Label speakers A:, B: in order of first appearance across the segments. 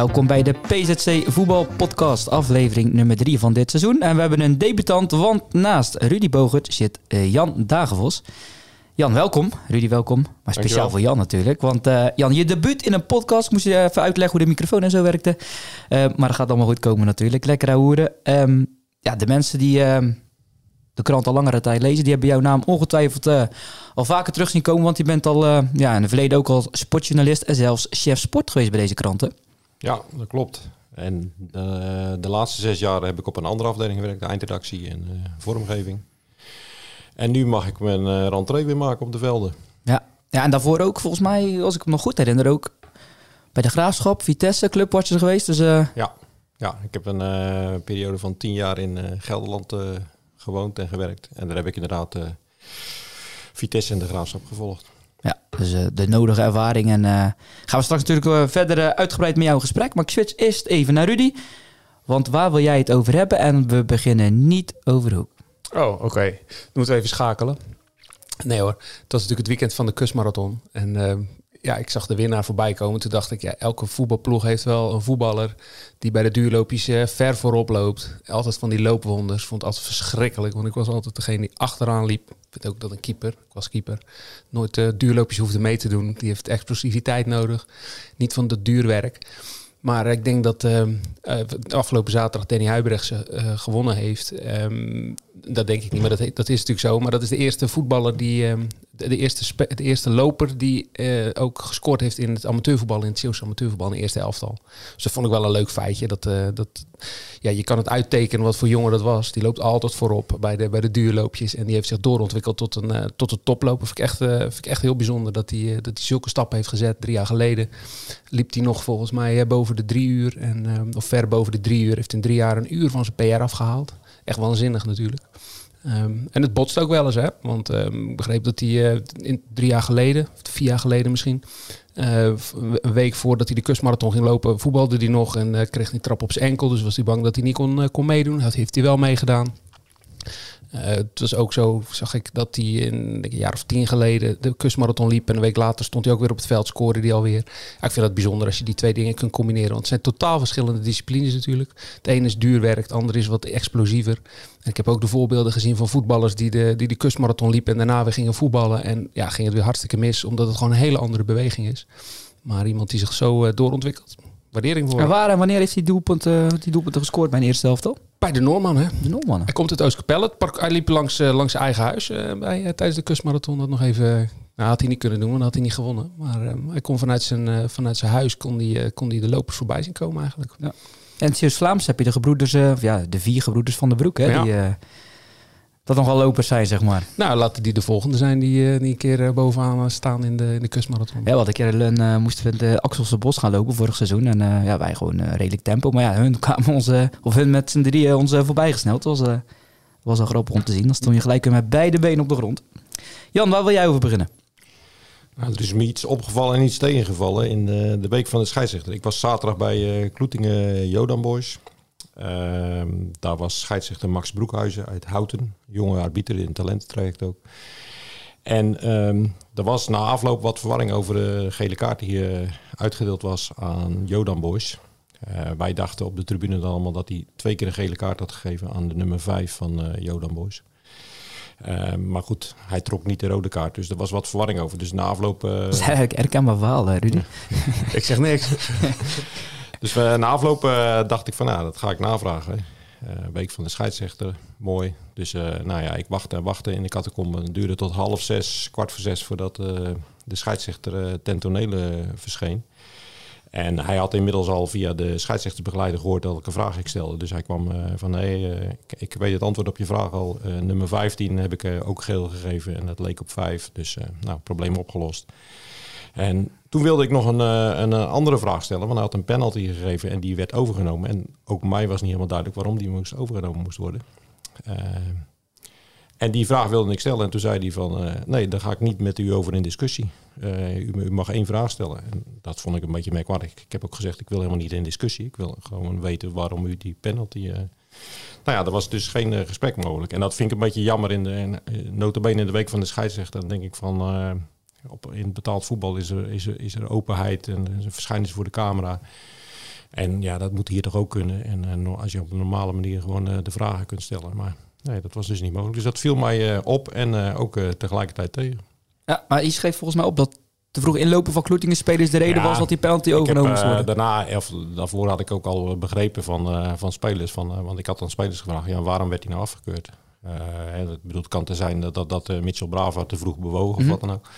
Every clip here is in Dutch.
A: Welkom bij de PZC Voetbal Podcast, aflevering nummer 3 van dit seizoen. En we hebben een debutant, want naast Rudy Bogert zit uh, Jan Dagenvos. Jan, welkom. Rudy, welkom. Maar speciaal voor Jan natuurlijk. Want uh, Jan, je debuut in een podcast. Moest je even uitleggen hoe de microfoon en zo werkte. Uh, maar dat gaat allemaal goed komen natuurlijk. Lekker hoeren. Um, ja, de mensen die ehm, de krant al langere tijd lezen, die hebben jouw naam ongetwijfeld al vaker terug zien komen. Want je bent al ja, in het verleden ook al sportjournalist en zelfs chef sport geweest bij deze kranten.
B: Ja, dat klopt. En uh, de laatste zes jaar heb ik op een andere afdeling gewerkt, de eindredactie en uh, vormgeving. En nu mag ik mijn uh, rentree weer maken op de velden.
A: Ja. ja, en daarvoor ook volgens mij, als ik me nog goed herinner, ook bij de Graafschap, Vitesse, Clubwatcher geweest. Dus,
B: Ja, ja, ik heb een periode van tien jaar in Gelderland gewoond en gewerkt. En daar heb ik inderdaad Vitesse en de Graafschap gevolgd.
A: Dus uh, de nodige ervaring. En uh, gaan we straks natuurlijk uh, verder uitgebreid met jouw gesprek. Maar ik switch eerst even naar Rudy. Want waar wil jij het over hebben? En we beginnen niet over hoek.
C: Oh, oké. Dan moeten we even schakelen. Nee hoor, het was natuurlijk het weekend van de kustmarathon. En ja, ik zag de winnaar voorbij komen. Toen dacht ik, ja, elke voetbalploeg heeft wel een voetballer die bij de duurloopjes uh, ver voorop loopt. Altijd van die loopwonders. Vond het altijd verschrikkelijk, want ik was altijd degene die achteraan liep. Ik weet ook dat een keeper, ik was keeper, nooit uh, duurloopjes hoefde mee te doen. Die heeft explosiviteit nodig, niet van dat duurwerk. Maar ik denk dat uh, afgelopen zaterdag Danny Huibrechts gewonnen heeft. Um, dat denk ik niet, maar dat, dat is natuurlijk zo. Maar dat is de eerste voetballer die, um, de, eerste de eerste loper die uh, ook gescoord heeft in het amateurvoetbal, in het Zeeuwse amateurvoetbal in de eerste elftal. Dus dat vond ik wel een leuk feitje. Dat, dat, ja, je kan het uittekenen wat voor jongen dat was. Die loopt altijd voorop bij de, bij de duurloopjes. En die heeft zich doorontwikkeld tot een, tot een toploper. Vind ik, echt, vind ik echt heel bijzonder dat hij dat zulke stappen heeft gezet. Drie jaar geleden liep hij nog volgens mij boven de drie uur. En, of ver boven de drie uur. Heeft in drie jaar een uur van zijn PR afgehaald. Echt waanzinnig natuurlijk. Um, en het botst ook wel eens, hè? Want um, ik begreep dat hij in drie jaar geleden, vier jaar geleden misschien, uh, een week voordat hij de kustmarathon ging lopen, voetbalde hij nog en uh, kreeg hij trap op zijn enkel. Dus was hij bang dat hij niet kon, kon meedoen. Dat heeft hij wel meegedaan. Uh, het was ook zo, zag ik, dat hij een jaar of tien geleden de kustmarathon liep. En een week later stond hij ook weer op het veld, scoorde hij alweer. Ik vind het bijzonder als je die twee dingen kunt combineren. Want het zijn totaal verschillende disciplines natuurlijk. Het ene is duurwerk, het andere is wat explosiever. En ik heb ook de voorbeelden gezien van voetballers die de, die de kustmarathon liepen en daarna weer gingen voetballen. En ja, ging het weer hartstikke mis, omdat het gewoon een hele andere beweging is. Maar iemand die zich zo uh, doorontwikkelt, waardering voor.
A: En waar en wanneer heeft hij doelpunten, die doelpunten gescoord bij een eerste helft al?
C: Bij de Noorman, hè?
A: De Noorman.
C: Hij komt uit Oostkapelle. Hij liep langs, uh, langs zijn eigen huis uh, bij, tijdens de kustmarathon. Dat nog even... Nou, had hij niet kunnen doen, want dan had hij niet gewonnen. Maar hij kon vanuit zijn, vanuit zijn huis kon die, kon die de lopers voorbij zien komen eigenlijk.
A: Ja. En het Vlaams heb je de gebroeders, ja, de vier gebroeders van de Broek, hè? Ja. Die, dat nogal lopers zijn, zeg maar.
C: Nou, laten die de volgende zijn die, die een keer bovenaan staan in de, in de kustmarathon.
A: Ja, wat een keer uh, moesten we de Axelse Bos gaan lopen vorig seizoen. En uh, ja, wij gewoon uh, redelijk tempo. Maar ja, hun kwamen ons, of hun met z'n drieën ons voorbij gesneld. Dat was, was al grappig om te zien. Dan stond je gelijk met beide benen op de grond. Jan, waar wil jij over beginnen?
B: Nou, er is me iets opgevallen en iets tegengevallen in de, de week van de scheidsrechter. Ik was zaterdag bij Kloetingen Jodan Boys. Uh, daar was scheidsrechter Max Broekhuizen uit Houten, jonge arbiter in het talententraject ook. En um, er was na afloop wat verwarring over de gele kaart die uh, uitgedeeld was aan Jodan Boys. Uh, wij dachten op de tribune dan allemaal dat hij twee keer een gele kaart had gegeven aan de nummer 5 van uh, Jodan Boys. Uh, maar goed, hij trok niet de rode kaart, dus er was wat verwarring over. Dus na afloop... Uh...
A: Dat is eigenlijk herkenbaar verhaal, Rudy.
C: ik zeg niks.
B: Dus uh, na afloop uh, dacht ik van, nou, dat ga ik navragen. Uh, week van de scheidsrechter, mooi. Dus nou ja, ik wachtte en wachtte in de catacombe. Het duurde tot half zes, kwart voor zes voordat de scheidsrechter ten tonele verscheen. En hij had inmiddels al via de scheidsrechtersbegeleider gehoord dat ik een vraag ik stelde. Dus hij kwam van, hé, ik, ik, weet het antwoord op je vraag al. nummer 15 heb ik ook geel gegeven en dat leek op 5. Dus nou, probleem opgelost. En toen wilde ik nog een, een, andere vraag stellen, want hij had een penalty gegeven en die werd overgenomen. En ook mij was niet helemaal duidelijk waarom die moest overgenomen moest worden. En die vraag wilde ik stellen. En toen zei hij van, nee, daar ga ik niet met u over in discussie. U, mag één vraag stellen. En dat vond ik een beetje merkwaardig. Ik heb ook gezegd, ik wil helemaal niet in discussie. Ik wil gewoon weten waarom u die penalty... Nou ja, er was dus geen gesprek mogelijk. En dat vind ik een beetje jammer in de notabene in de week van de scheidsrechter. Denk ik van, op, in betaald voetbal is er, is er, is er openheid en verschijnen ze voor de camera. En ja, dat moet hier toch ook kunnen. En, en als je op een normale manier gewoon de vragen kunt stellen. Maar Nee, dat was dus niet mogelijk. Dus dat viel mij uh, op en uh, ook tegelijkertijd tegen.
A: Ja, maar je schreef volgens mij op dat te vroeg inlopen van Kloetingen spelers de reden ja, was dat die penalty overgenomen moest worden.
B: daarna, of daarvoor had ik ook al begrepen van, van spelers. Van, want ik had dan spelers gevraagd, ja, waarom werd hij nou afgekeurd? Het, bedoel, het kan te zijn dat, dat, dat Mitchell Brava te vroeg bewogen of mm -hmm. wat dan ook.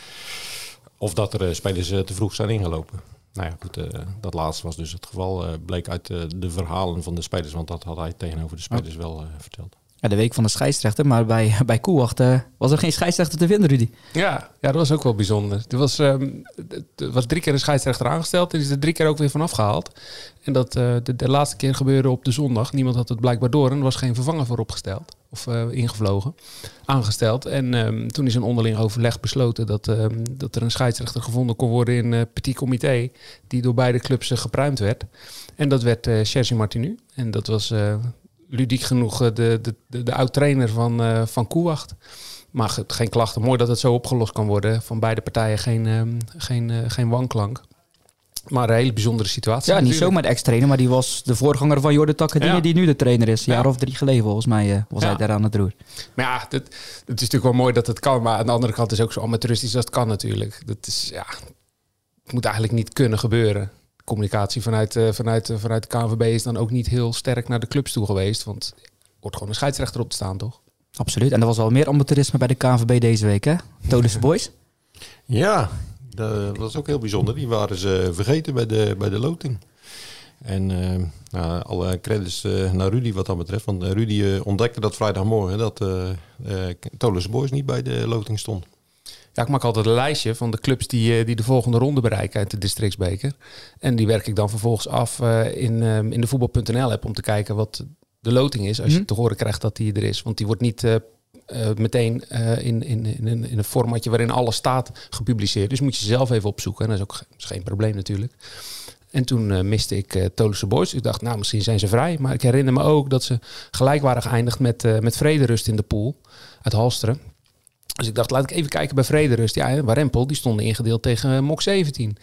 B: Of dat er spelers te vroeg zijn ingelopen. Nou ja, goed, dat laatste was dus het geval. bleek uit de verhalen van de spelers, want dat had hij tegenover de spelers wel verteld
A: ja, de week van de scheidsrechter. Maar bij, bij Koewacht uh, was er geen scheidsrechter te vinden, Rudy.
C: Ja, ja dat was ook wel bijzonder. Er was, um, er was drie keer een scheidsrechter aangesteld en is er drie keer ook weer vanaf gehaald. En dat uh, de, de, laatste keer gebeurde op de zondag. Niemand had het blijkbaar door en er was geen vervanger voor opgesteld. Of uh, ingevlogen, aangesteld. En um, toen is een onderling overleg besloten dat, um, dat er een scheidsrechter gevonden kon worden in Petit Comité. Die door beide clubs gepruimd werd. En dat werd Sergi Martinu. En dat was ludiek genoeg de, de, de, oud-trainer van, uh, van Koewacht. Maar geen klachten. Mooi dat het zo opgelost kan worden. Van beide partijen geen, um, geen, geen wanklank. Maar een hele bijzondere situatie.
A: Ja, niet zomaar de ex-trainer, maar die was de voorganger van Jordan Takkadine, ja. die nu de trainer is. Een jaar of drie geleden volgens mij uh, was ja. hij daar aan het roer.
C: Maar ja, het is natuurlijk wel mooi dat het kan. Maar aan de andere kant is het ook zo amateuristisch als het kan natuurlijk. Dat is, ja, het moet eigenlijk niet kunnen gebeuren communicatie vanuit, uh, vanuit, uh, vanuit de KNVB is dan ook niet heel sterk naar de clubs toe geweest. Want er wordt gewoon een scheidsrechter op te staan, toch?
A: Absoluut. En er was al meer amateurisme bij de KNVB deze week, hè? Todense Boys.
B: Ja, dat was ook heel bijzonder. Die waren ze vergeten bij de, bij de loting. En uh, nou, alle credits naar Rudy wat dat betreft. Want Rudy ontdekte dat vrijdagmorgen dat uh, Boys niet bij de loting stond.
C: Ja, ik maak altijd een lijstje van de clubs die, eh, die de volgende ronde bereiken uit de districtsbeker. En die werk ik dan vervolgens af uh, in, in de voetbal.nl app om te kijken wat de loting is. Als mm je mhm. te horen krijgt dat die er is. Want die wordt niet uh, meteen in, in, in, in een formatje waarin alles staat gepubliceerd. Dus moet je zelf even opzoeken. En dat is ook geen probleem natuurlijk. En toen miste ik uh, Tolense Boys. Ik dacht, nou, misschien zijn ze vrij. Maar ik herinner me ook dat ze gelijk waren geëindigd met, met Vrederust in de pool uit Halsteren. Dus ik dacht, laat ik even kijken bij Vrederust. Ja, Warempel, die stonden ingedeeld tegen eh, MOK 17.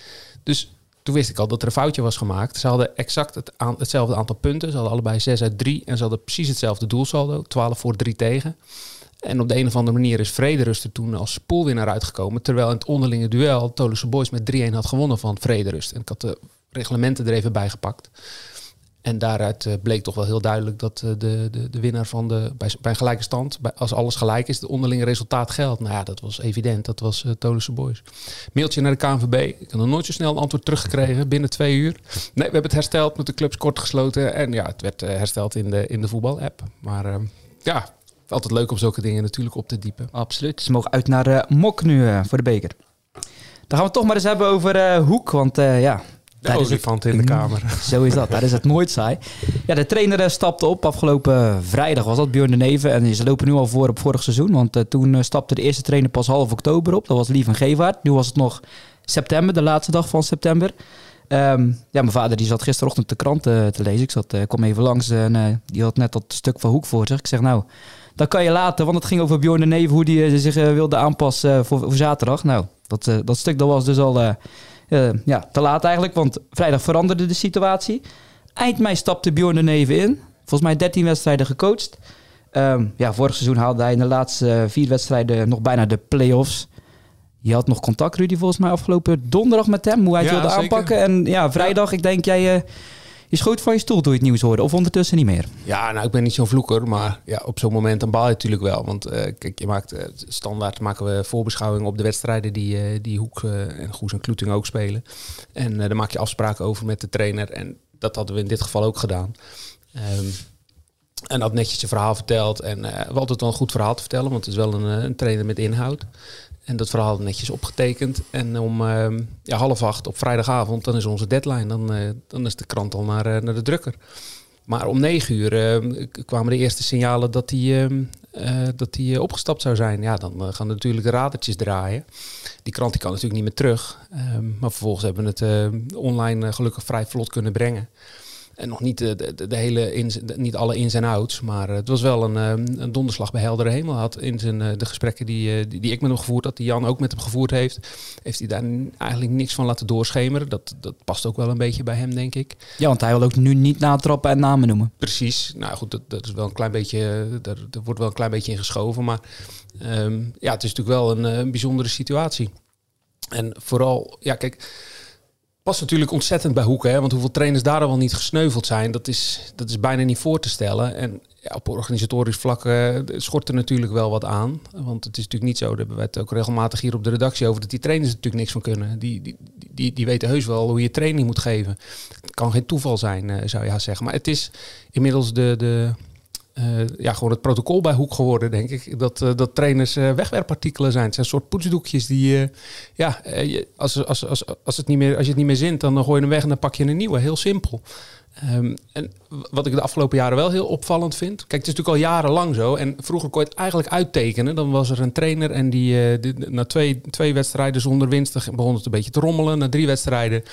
C: Dus toen wist ik al dat er een foutje was gemaakt. Ze hadden exact het hetzelfde aantal punten. Ze hadden allebei 6 uit 3. En ze hadden precies hetzelfde doelsaldo. 12 voor 3 tegen. En op de een of andere manier is Vrederust er toen als spoelwinnaar uitgekomen. Terwijl in het onderlinge duel Tolusse Boys met 3-1 had gewonnen van Vrederust. En ik had de reglementen er even bij gepakt. En daaruit uh, bleek toch wel heel duidelijk dat uh, de, de, de winnaar van de. Bij, bij gelijke stand, bij, als alles gelijk is, het onderlinge resultaat geldt. Nou ja, dat was evident. Dat was uh, Boys. Mailtje naar de KNVB. Ik heb nog nooit zo snel een antwoord teruggekregen binnen twee uur. Nee, we hebben het hersteld met de clubs kort gesloten. En ja, het werd hersteld in de, in de voetbal-app. Maar ehm, ja, altijd leuk om zulke dingen natuurlijk op te diepen.
A: Absoluut. Ze mogen uit naar Mok nu voor de beker. Dan gaan we het toch maar eens hebben over Hoek. Want ja,
C: de olifant in de kamer.
A: Zo is dat, daar is het nooit saai. Ja, de trainer eh, stapte op afgelopen vrijdag, was dat Björn de Neven. En ze lopen nu al voor op vorig seizoen, want uh, toen stapte de eerste trainer pas half oktober op. Dat was Lief en Gevaert. Nu was het nog september, de laatste dag van september. Um, ja, mijn vader die zat gisterochtend de krant te lezen. Ik zat, kwam even langs en die had net dat stuk van Hoek voor zich. Ik zeg nou, dat kan je laten, want het ging over Bjorn de Neven, hoe die zich wilde aanpassen voor, voor, zaterdag. Nou, dat, dat stuk dat was dus al ja, te laat eigenlijk, want vrijdag veranderde de situatie. Eind mei stapte Bjorn de Neven in. Volgens mij 13 wedstrijden gecoacht. Um, ja, vorig seizoen haalde hij in de laatste vier wedstrijden nog bijna de play-offs. Je had nog contact, Rudy, volgens mij afgelopen donderdag met hem. Hoe hij het ja, wilde zeker. aanpakken. En ja, vrijdag, ja. ik denk jij... Uh, Je schoot van je stoel door je het nieuws hoorde, of ondertussen niet meer?
C: Ja, nou, ik ben niet zo'n vloeker, maar ja, op zo'n moment dan baal je natuurlijk wel. Want eh, kijk, je maakt uh, standaard maken we voorbeschouwingen op de wedstrijden die, uh, die Hoek en Goes en Kloeting ook spelen. En daar maak je afspraken over met de trainer. En dat hadden we in dit geval ook gedaan. Um, en had netjes je verhaal verteld. En we altijd wel een goed verhaal te vertellen, want het is wel een, een trainer met inhoud. En dat verhaal netjes opgetekend. En om uh, ja, half acht op vrijdagavond, dan is onze deadline. Dan, uh, dan is de krant al naar, uh, naar de drukker. Maar om negen uur kwamen de eerste signalen dat hij, ehm, dat hij opgestapt zou zijn. Ja, dan gaan natuurlijk de radertjes draaien. Die krant die kan natuurlijk niet meer terug. Ehm, maar vervolgens hebben we het online gelukkig vrij vlot kunnen brengen. En nog niet de, de, de hele ins, niet alle ins en outs. Maar het was wel een, een donderslag bij heldere hemel. Had in zijn, de gesprekken die, die, die, ik met hem gevoerd had, die Jan ook met hem gevoerd heeft, heeft hij daar eigenlijk niks van laten doorschemeren. Dat, dat past ook wel een beetje bij hem, denk ik.
A: Ja, want hij wil ook nu niet natrappen en namen noemen.
C: Precies. Nou goed, dat, dat is wel een klein beetje. Daar, daar wordt wel een klein beetje in geschoven. Maar um, ja, het is natuurlijk wel een, een bijzondere situatie. En vooral, ja, kijk past natuurlijk ontzettend bij Hoeken. Hè? Want hoeveel trainers daar al wel niet gesneuveld zijn, dat is, dat is bijna niet voor te stellen. En op organisatorisch vlak uh, schort er natuurlijk wel wat aan. Want het is natuurlijk niet zo, daar hebben het ook regelmatig hier op de redactie over, dat die trainers er natuurlijk niks van kunnen. Die, die, die, die weten heus wel hoe je training moet geven. Het kan geen toeval zijn, uh, zou je haast zeggen. Maar het is inmiddels de, de, uh, ja, gewoon het protocol bij Hoek geworden, denk ik. Dat, uh, dat trainers uh, wegwerpartikelen zijn. Het zijn soort poetsdoekjes die, ja, als, als, als, als, het niet meer, als je het niet meer zint, dan gooi je hem weg en dan pak je een nieuwe. Heel simpel. Um, en wat ik de afgelopen jaren wel heel opvallend vind. Kijk, het is natuurlijk al jarenlang zo. En vroeger kon je het eigenlijk uittekenen. Dan was er een trainer en die, die na twee, twee wedstrijden zonder winst begon het een beetje te rommelen. Na drie wedstrijden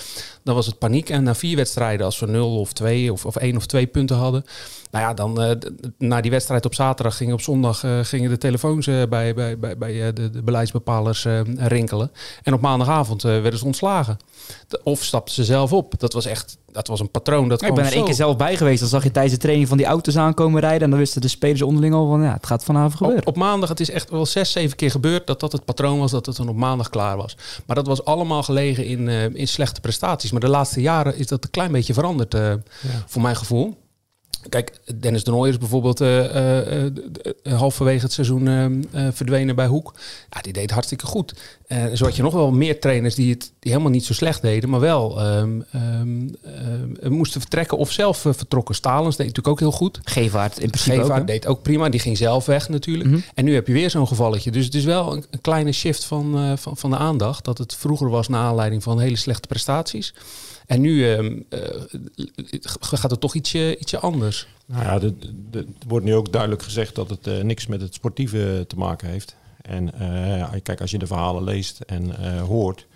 C: dan was het paniek. En na vier wedstrijden, als we nul of twee of, of één of twee punten hadden. Nou ja, dan uh, na die wedstrijd op zaterdag gingen op zondag uh, gingen de telefoons bij, bij, bij, bij de, de beleidsbepalers rinkelen. En op maandagavond werden ze ontslagen. Of stapten ze zelf op. Dat was echt dat was een patroon. Dat
A: ik ben er één keer zelf bij geweest. Dan zag je tijdens de training van die auto's aankomen rijden. En dan wisten de spelers onderling al van ja, het gaat vanavond gebeuren.
C: Op, op maandag, het is echt wel zes, zeven keer gebeurd dat dat het patroon was dat het dan op maandag klaar was. Maar dat was allemaal gelegen in, uh, in slechte prestaties. Maar de laatste jaren is dat een klein beetje veranderd, uh, ja. voor mijn gevoel. Kijk, Dennis de Nooy is bijvoorbeeld uh, uh, halverwege het seizoen verdwenen bij Hoek. Ja, die deed hartstikke goed. zo had je nog wel meer trainers die het die helemaal niet zo slecht deden, maar wel um, um, moesten vertrekken of zelf vertrokken. Stalens deed natuurlijk ook heel goed.
A: Gevaart in principe
C: Gevaart
A: ook,
C: deed ook prima, die ging zelf weg natuurlijk. Mm -hmm. En nu heb je weer zo'n gevalletje. Dus het is wel een, een kleine shift van, van, van de aandacht. Dat het vroeger was naar aanleiding van hele slechte prestaties. En nu uh, uh, gaat het toch ietsje, ietsje anders.
B: Nou ja, er wordt nu ook duidelijk gezegd dat het uh, niks met het sportieve te maken heeft. En kijk, als je de verhalen leest en hoort,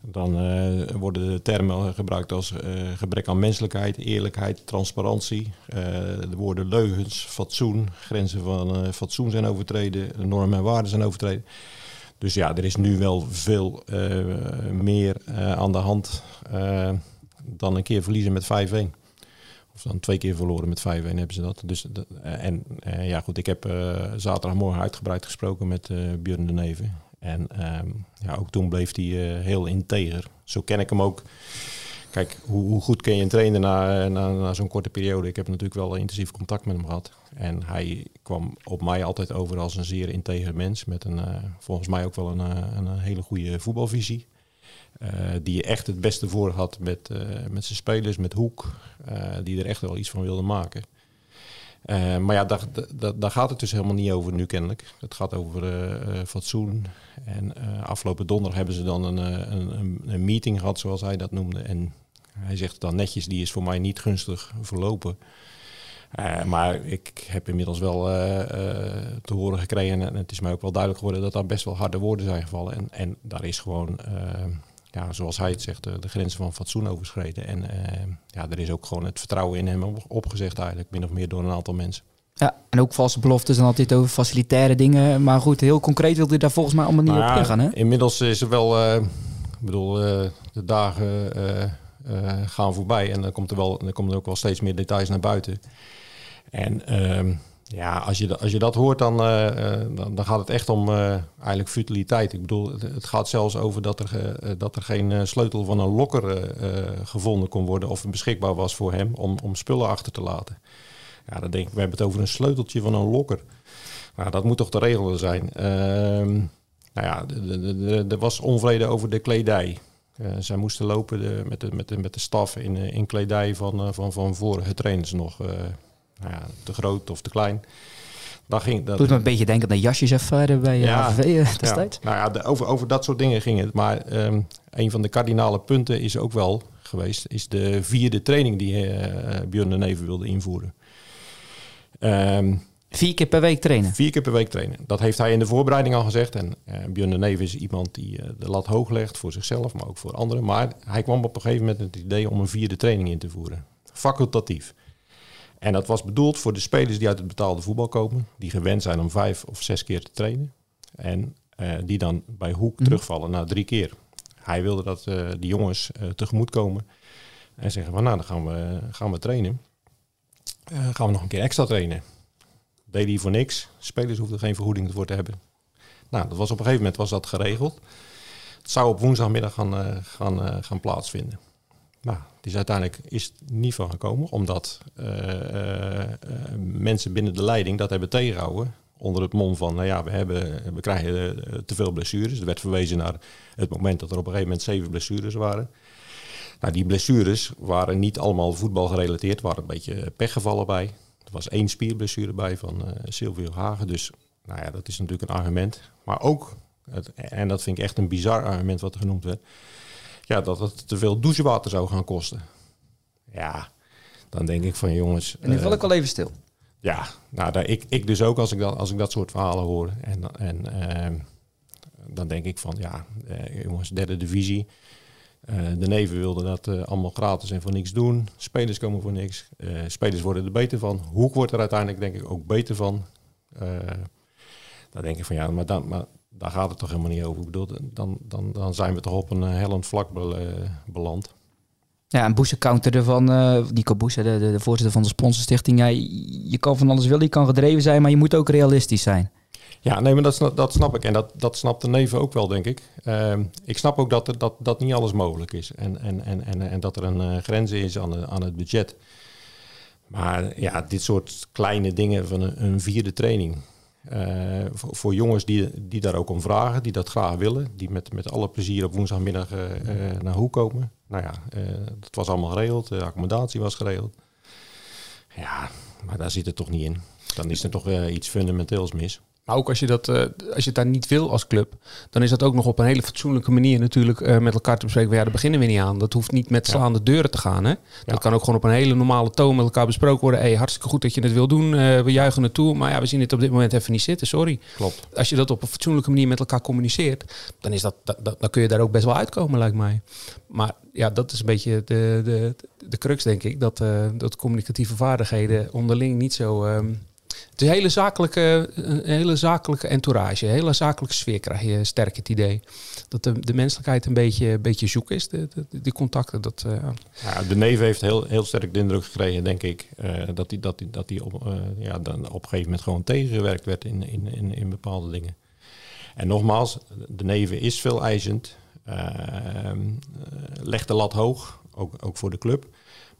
B: dan worden de termen gebruikt als gebrek aan menselijkheid, eerlijkheid, transparantie. de woorden leugens, fatsoen, grenzen van fatsoen zijn overtreden, normen en waarden zijn overtreden. Dus ja, er is nu wel veel uh, meer uh, aan de hand uh, dan een keer verliezen met 5-1. Of dan twee keer verloren met 5-1 hebben ze dat. Dus, en ja, goed, ik heb zaterdagmorgen uitgebreid gesproken met Björn de Neven. En ehm, ja, ook toen bleef hij heel integer. Zo ken ik hem ook. Kijk, hoe, hoe, goed ken je een trainer na, na zo'n korte periode? Ik heb natuurlijk wel intensief contact met hem gehad. En hij kwam op mij altijd over als een zeer integer mens. Met een, uh, volgens mij ook wel een, uh, een hele goede voetbalvisie. Uh, die echt het beste voor had met, met zijn spelers, met Hoek. die er echt wel iets van wilde maken. maar ja, daar, daar, gaat het dus helemaal niet over nu kennelijk. Het gaat over fatsoen. En afgelopen donderdag hebben ze dan een, een, een meeting gehad, zoals hij dat noemde. En hij zegt dan netjes, die is voor mij niet gunstig verlopen. Uh, maar ik heb inmiddels wel uh, uh, te horen gekregen, en het is mij ook wel duidelijk geworden, dat daar best wel harde woorden zijn gevallen. En, en daar is gewoon, ja, zoals hij het zegt, de grenzen van fatsoen overschreden. En ja, er is ook gewoon het vertrouwen in hem opgezegd eigenlijk, min of meer door een aantal mensen.
A: Ja, en ook valse beloftes en altijd over facilitaire dingen. Maar goed, heel concreet wilde hij daar volgens mij allemaal niet nou, op ingaan. Hè?
B: Inmiddels is er wel, ik bedoel, de dagen gaan voorbij en dan komt er, wel, dan komen er ook wel steeds meer details naar buiten. En um, Ja, als je, als je dat hoort, dan, uh, dan, dan, gaat het echt om uh, eigenlijk futiliteit. Ik bedoel, het, gaat zelfs over dat er, uh, dat er geen sleutel van een lokker gevonden kon worden of beschikbaar was voor hem om, om spullen achter te laten. Ja, dan denk ik, we hebben het over een sleuteltje van een lokker. Nou, dat moet toch de regel zijn. Ehm, nou ja, er was onvrede over de kledij. zij moesten lopen met, de, met, de, met de staf in, in kledij van, van, van vorige trainers nog nou ja, te groot of te klein.
A: Dan ging, dat... Doet me een beetje denken aan de jasjeservaring bij uh, ja, AVV uh, destijds.
B: Ja. Nou ja, de, over, over dat soort dingen ging het. Maar um, een van de kardinale punten is ook wel geweest... is de vierde training die uh, Björn de Neven wilde invoeren.
A: Um, vier keer per week trainen?
B: Vier keer per week trainen. Dat heeft hij in de voorbereiding al gezegd. En uh, Björn de Neven is iemand die de lat hoog legt voor zichzelf, maar ook voor anderen. Maar hij kwam op een gegeven moment met het idee om een vierde training in te voeren. Facultatief. En dat was bedoeld voor de spelers die uit het betaalde voetbal komen, die gewend zijn om vijf of zes keer te trainen. En uh, die dan bij Hoek mm. terugvallen na drie keer. Hij wilde dat uh, die jongens uh, tegemoet komen en zeggen van nou, dan gaan we, gaan we trainen. gaan we nog een keer extra trainen. Deed hij voor niks. Spelers hoefden geen vergoeding voor te hebben. Nou, dat was op een gegeven moment was dat geregeld. Het zou op woensdagmiddag gaan, gaan, gaan plaatsvinden. Nou, die is uiteindelijk is niet van gekomen, omdat uh, uh, mensen binnen de leiding dat hebben tegengehouden. Onder het mom van, nou ja, we, hebben, we krijgen te veel blessures. Er werd verwezen naar het moment dat er op een gegeven moment zeven blessures waren. Nou, die blessures waren niet allemaal voetbal gerelateerd, waren een beetje pechgevallen bij. Er was één spierblessure bij van uh, Silvio Hagen. Dus nou ja, dat is natuurlijk een argument. Maar ook, en dat vind ik echt een bizar argument wat er genoemd werd ja, dat het te veel douchewater zou gaan kosten. Ja, dan denk ik van jongens.
A: En nu val ik wel even stil.
B: Ja, nou, daar, ik, ik dus ook als ik, dat, als ik dat soort verhalen hoor. En, en uh, dan denk ik van ja, uh, jongens, derde divisie. Uh, de neven wilden dat allemaal gratis en voor niks doen. Spelers komen voor niks. spelers worden er beter van. Hoek wordt er uiteindelijk denk ik ook beter van. dan denk ik van ja, maar, dan, maar daar gaat het toch helemaal niet over. Ik bedoel, dan, dan, dan zijn we toch op een eh, hellend vlak eh, beland.
A: Ja, en Boese counterde van uh, Nico Boese, de, de, de, voorzitter van de sponsorstichting. Ja, je kan van alles willen, je kan gedreven zijn, maar je moet ook realistisch zijn.
B: Ja, nee, maar dat, dat snap ik. En dat, dat snapt de neven ook wel, denk ik. Uh, ik snap ook dat, er, dat, dat niet alles mogelijk is. En, en, en, en, en dat er een uh, grens is aan, aan het budget. Maar ja, dit soort kleine dingen van een, een vierde training. Uh, voor, voor, jongens die, die daar ook om vragen, die dat graag willen, die met, met alle plezier op woensdagmiddag uh, naar hoe komen. Nou ja, het was allemaal geregeld, de accommodatie was geregeld. Ja, maar daar zit het toch niet in. Dan is er toch iets fundamenteels mis.
C: Maar ook als je, dat, uh, als je het daar niet wil als club, dan is dat ook nog op een hele fatsoenlijke manier natuurlijk uh, met elkaar te bespreken. Ja, daar beginnen we niet aan. Dat hoeft niet met slaande deuren te gaan. Hè? Dat kan ook gewoon op een hele normale toon met elkaar besproken worden. Hey, hartstikke goed dat je het wil doen. Uh, we juichen het toe. Maar ja, we zien het op dit moment even niet zitten. Sorry.
B: Klopt.
C: Als je dat op een fatsoenlijke manier met elkaar communiceert, dan, is dat, dat, dan kun je daar ook best wel uitkomen, lijkt mij. Maar ja, dat is een beetje de, de, de crux, denk ik. Dat, dat communicatieve vaardigheden onderling niet zo... Um, het een hele zakelijke, een hele zakelijke entourage, een hele zakelijke sfeer krijg je sterk het idee. Dat de, de menselijkheid een beetje, beetje zoek is, de, de, die contacten. Dat, uh...
B: ja, de neef heeft heel, heel sterk de indruk gekregen, denk ik, uh, dat hij dat die, dat die op, ja, dan op een gegeven moment gewoon tegengewerkt werd in, in, in, in bepaalde dingen. En nogmaals, de neven is veel eisend, ehm, legt de lat hoog, ook, ook voor de club.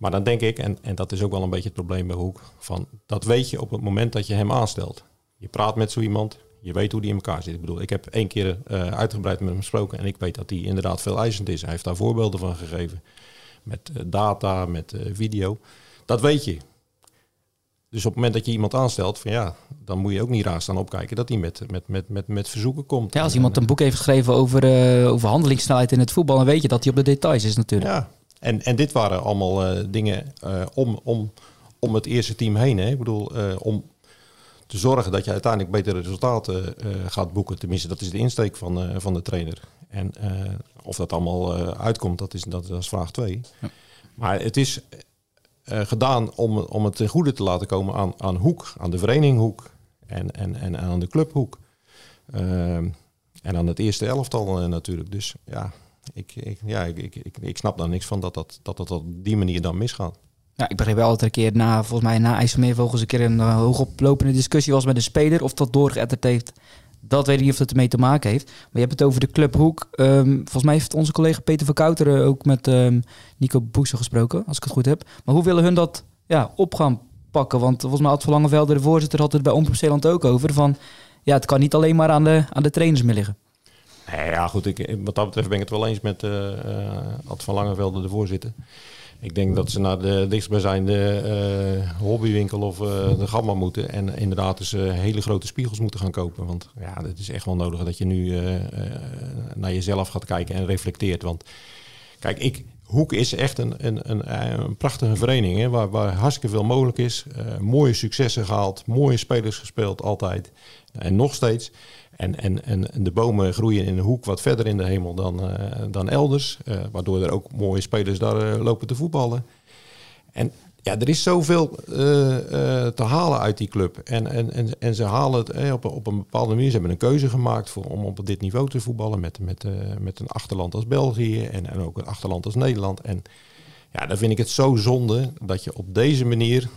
B: Maar dan denk ik, en, en dat is ook wel een beetje het probleem bij Hoek, van dat weet je op het moment dat je hem aanstelt. Je praat met zo iemand, je weet hoe die in elkaar zit. Ik bedoel, ik heb één keer uh, uitgebreid met hem gesproken en ik weet dat hij inderdaad veel eisend is. Hij heeft daar voorbeelden van gegeven. Met uh, data, met uh, video. Dat weet je. Dus op het moment dat je iemand aanstelt, van ja, dan moet je ook niet raar staan opkijken dat hij met, met, met, met, met verzoeken komt.
A: Ja, als iemand een boek heeft geschreven over, over handelingssnelheid in het voetbal, dan weet je dat hij op de details is natuurlijk.
B: Ja, en, en dit waren allemaal uh, dingen uh, om, om, om het eerste team heen. Hè? Ik bedoel, uh, om te zorgen dat je uiteindelijk betere resultaten gaat boeken. Tenminste, dat is de insteek van, van de trainer. En of dat allemaal uitkomt, dat is, dat, is vraag twee. Ja. Maar het is gedaan om, om het ten goede te laten komen aan, aan Hoek, aan de vereniging Hoek en, en, en aan de club Hoek. en aan het eerste elftal natuurlijk. Dus ja, ik, ik, ja, ik, ik, ik, snap daar niks van dat dat, dat, dat op die manier dan misgaat.
A: Ja, ik begreep wel dat er een keer na, volgens mij na IJsselmeervogels een keer een uh, hoogoplopende discussie was met een speler. Of dat doorgeëtterd heeft, dat weet ik niet of het ermee te maken heeft. Maar je hebt het over de Club Hoek. Um, volgens mij heeft onze collega Peter van Kouteren ook met um, Nico Boeser gesproken, als ik het goed heb. Maar hoe willen hun dat ja, op gaan pakken? Want volgens mij had Van Langevelde, de voorzitter, had het bij Omroep Zeeland ook over. Van, ja, het kan niet alleen maar aan de, aan de trainers meer liggen.
B: Nee, ja, goed. Wat dat betreft ben ik het wel eens met uh, Ad van Langevelde, de voorzitter. Ik denk dat ze naar de dichtstbijzijnde uh, hobbywinkel of de gamma moeten. En inderdaad dus hele grote spiegels moeten gaan kopen. Want ja, het is echt wel nodig dat je nu naar jezelf gaat kijken en reflecteert. Want kijk, ik, Hoek is echt een, een, een, een prachtige vereniging. Hè, waar, waar hartstikke veel mogelijk is. mooie successen gehaald. Mooie spelers gespeeld altijd. En nog steeds. En, en, en de bomen groeien in een hoek wat verder in de hemel dan, dan elders. Waardoor er ook mooie spelers daar lopen te voetballen. En ja, er is zoveel te halen uit die club. En, en, en, en ze halen het op, op een bepaalde manier. Ze hebben een keuze gemaakt voor, om op dit niveau te voetballen. Met, met, met een achterland als België en, en ook een achterland als Nederland. En ja, dan vind ik het zo zonde dat je op deze manier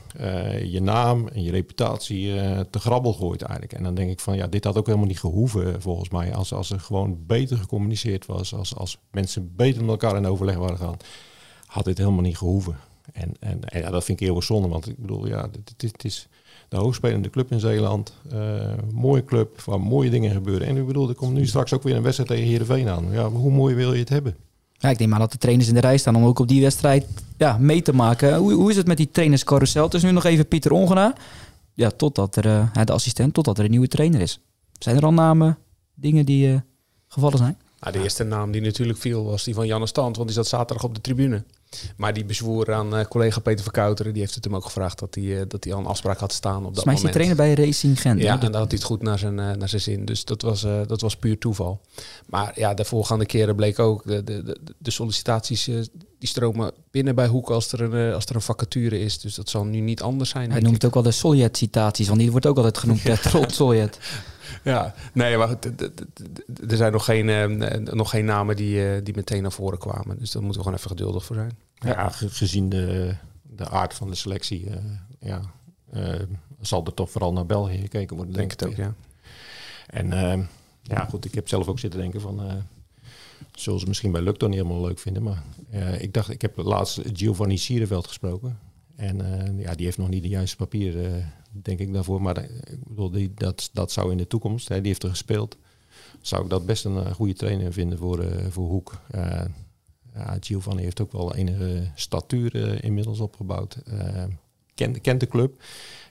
B: je naam en je reputatie te grabbel gooit eigenlijk. En dan denk ik van ja, dit had ook helemaal niet gehoeven volgens mij. Als, als er gewoon beter gecommuniceerd was, als, als mensen beter met elkaar in overleg waren gaan, had dit helemaal niet gehoeven. En, en, en ja, dat vind ik heel zonde, want ik bedoel, ja, het, het is de hoogspelende club in Zeeland. Uh, mooie club, waar mooie dingen gebeuren. En ik bedoel, er komt nu straks ook weer een wedstrijd tegen Heerenveen aan. Ja, hoe mooi wil je het hebben?
A: Ja, ik denk maar dat de trainers in de rij staan om ook op die wedstrijd ja, mee te maken. Hoe, hoe is het met die trainerscarousel? Het is nu nog even Pieter Ongena. Ja, totdat er, uh, de assistent, totdat er een nieuwe trainer is. Zijn er al namen, dingen die uh, gevallen zijn?
C: Nou, de eerste naam die natuurlijk viel was die van Janne Stand, want die zat zaterdag op de tribune. Maar die bezwoer aan uh, collega Peter Verkouteren, die heeft het hem ook gevraagd dat hij, uh, dat hij al een afspraak had staan op dat moment.
A: is trainer bij Racing Gent.
C: Ja, en dan had hij het goed naar zijn, uh, naar zijn zin. Dus dat was, dat was puur toeval. Maar ja, de voorgaande keren bleek ook, de, de, de sollicitaties die stromen binnen bij Hoek als er, een, als er een vacature is. Dus dat zal nu niet anders zijn.
A: Hij noemt het ook wel de Soljet-citaties, want die wordt ook altijd genoemd, Trot Soljet.
C: Ja, nee, maar er zijn nog geen, uh, nog geen namen die, uh, die meteen naar voren kwamen. Dus daar moeten we gewoon even geduldig voor zijn.
B: Ja, ja gezien de, de aard van de selectie, uh, ja, zal er toch vooral naar België gekeken worden.
C: Denk, denk het ook, ja.
B: En ja, goed, ik heb zelf ook zitten denken van... zullen ze misschien bij Lukton niet helemaal leuk vinden. Maar ik dacht, ik heb laatst Giovanni Sierenveld gesproken. En ja, die heeft nog niet de juiste papieren denk ik daarvoor. Maar ik bedoel, die, dat, dat zou in de toekomst, hè, die heeft er gespeeld, zou ik dat best een goede trainer vinden voor, voor Hoek. Ja, Giovanni heeft ook wel enige statuur inmiddels opgebouwd. kent, kent de club.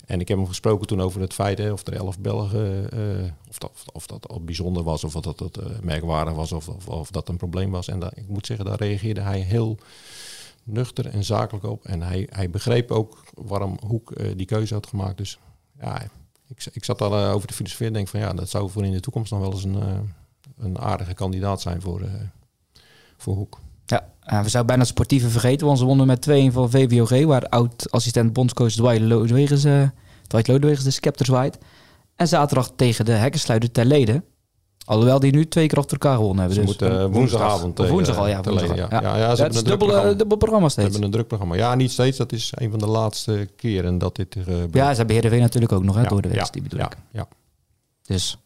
B: En ik heb hem gesproken toen over het feit of er elf Belgen, of, dat, of dat al bijzonder was, of dat dat merkwaardig was, of, of, of, dat een probleem was. En dat, ik moet zeggen, daar reageerde hij heel nuchter en zakelijk op. En hij, hij begreep ook waarom Hoek uh, die keuze had gemaakt. Dus ja, ik, ik zat al uh, over de filosofie en denk van ja, dat zou voor in de toekomst nog wel eens een, uh, een aardige kandidaat zijn voor, voor Hoek.
A: Ja, we zouden bijna het sportieve vergeten, want wonnen met 2-1 van VVOG, waar oud-assistent bondscoach Dwight Lodewegers, Dwight de scepter zwaait. En zaterdag tegen de hekkensluiter ter leden. Alhoewel die nu twee keer achter elkaar gewonnen hebben.
B: Ze
A: dus
B: moeten woensdagavond.
A: Of woensdag al, ja. Woensdag, ja. Ja, ja, ja, ze hebben een dubbel, programma. dubbel programma steeds.
B: Ze hebben een druk programma. Ja, niet steeds. Dat is een van de laatste keren dat dit uh,
A: Ja, ze hebben Heerenveen natuurlijk ook nog hè, door de week. die bedoel
B: ja,
A: ik.
B: Ja.
A: Dus.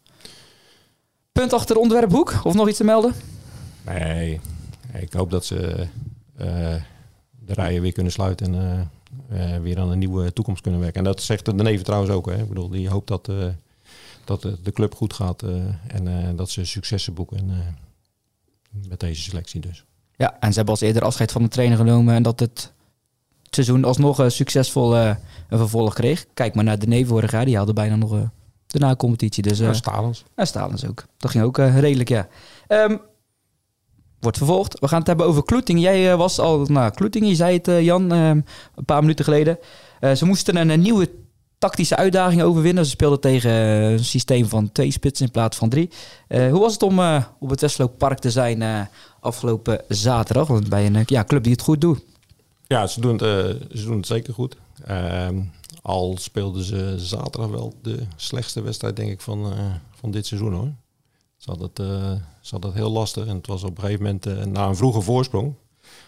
A: Punt achter onderwerpboek. Of nog iets te melden?
B: Nee. Ik hoop dat ze uh, de rijen weer kunnen sluiten en weer aan een nieuwe toekomst kunnen werken. En dat zegt de neven trouwens ook. Hè. Ik bedoel, die hoopt dat dat de club goed gaat en uh, dat ze successen boeken met deze selectie dus.
A: Ja, en ze hebben als eerder afscheid van de trainer genomen en dat het seizoen alsnog uh, succesvol een vervolg kreeg. Kijk maar naar de nee vorig jaar, die hadden bijna nog de na-competitie. Dus,
C: en Stalens.
A: En Stalens ook. Dat ging ook redelijk, ja. Um, wordt vervolgd. We gaan het hebben over Kloeting. Jij was al, nou, Kloeting, je zei het Jan, een paar minuten geleden. ze moesten een, een nieuwe tactische uitdaging overwinnen. Ze speelden tegen een systeem van twee spitsen in plaats van drie. Uh, hoe was het om uh, op het Westlooppark te zijn afgelopen zaterdag? Want bij een ja, club die het goed doet.
B: Ja, ze doen het, ze doen het zeker goed. Ehm, al speelden ze zaterdag wel de slechtste wedstrijd, denk ik, van, van dit seizoen hoor. Ze hadden, het, ze hadden het heel lastig en het was op een gegeven moment na een vroege voorsprong.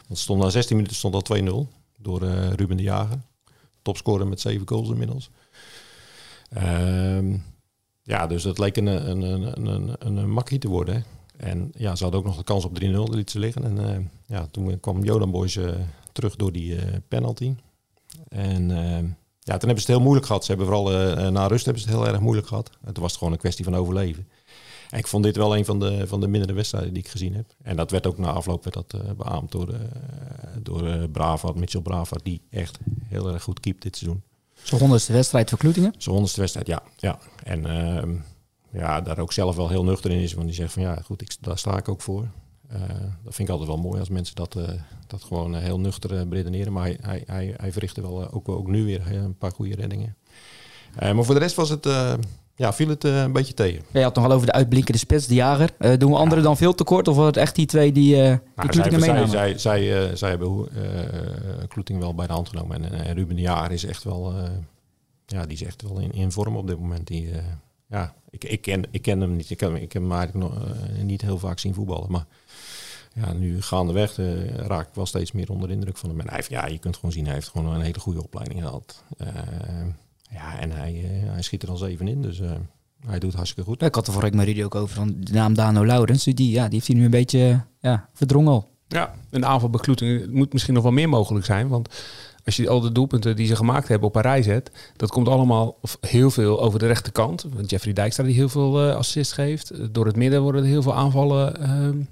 B: Want stond na 16 minuten stond al 2-0. door eh, Ruben de Jager. Topscorer met zeven goals inmiddels. Ehm, ja, dus dat leek een, een, een, een, een, makkie te worden. En ja, ze hadden ook nog de kans op 3-0, dat liet ze liggen. En eh, ja, toen kwam Jodan Boys eh, terug door die eh, penalty. En ehm, ja, toen hebben ze het heel moeilijk gehad. Ze hebben vooral na rust hebben ze het heel erg moeilijk gehad. Toen was het gewoon een kwestie van overleven. En ik vond dit wel een van de, van de mindere wedstrijden die ik gezien heb. En dat werd ook na afloop werd dat, beaamd door, door Brava, Mitchell Brava, die echt heel erg goed keept dit seizoen.
A: Zo'n honderdste wedstrijd voor Kloetingen.
B: Zijn honderdste wedstrijd, ja. ja. En ehm, ja, daar ook zelf wel heel nuchter in is. Want die zegt van ja, goed, ik, daar sta ik ook voor. Eh, dat vind ik altijd wel mooi als mensen dat, eh, dat gewoon eh, heel nuchter beredeneren. Maar hij, hij, hij, verrichtte wel ook, ook nu weer een paar goede reddingen. Maar voor de rest was het, ja, viel het eh, een beetje tegen.
A: Ja, je had het nog al over de uitblinkende spits, de jager. Eh, doen we anderen dan veel tekort? Of was het echt die twee die, die
B: Nou,
A: Kloetingen
B: zij, zij,
A: meenamen?
B: zij, zij, zij hebben hoe- Kloeting wel bij de hand genomen. En, en Ruben de Jaar is echt wel, ja, die is echt wel in, in vorm op dit moment. Die, ja, ik, ik, ken, ik ken hem niet. Ik, ken, ik heb hem eigenlijk nog, niet heel vaak zien voetballen. Maar ja, nu gaandeweg eh raak ik wel steeds meer onder de indruk van hem. En hij heeft, ja, je kunt gewoon zien, hij heeft gewoon een hele goede opleiding gehad. Eh, ja, en hij, eh, hij schiet er al zeven in. Dus eh, hij doet hartstikke goed.
A: Ik had er vorige week Rudy ook over. Van de naam Dano Laurens. Die, ja, die heeft hij nu een beetje eh, ja, verdrongen al.
C: Ja, een aanval bij Kloetingen moet misschien nog wel meer mogelijk zijn. Want als je al de doelpunten die ze gemaakt hebben op een rij zet, dat komt allemaal of heel veel over de rechterkant. Want Jeffrey Dijkstra die heel veel eh, assist geeft. Eh, Door het midden worden er heel veel aanvallen ehm, eh,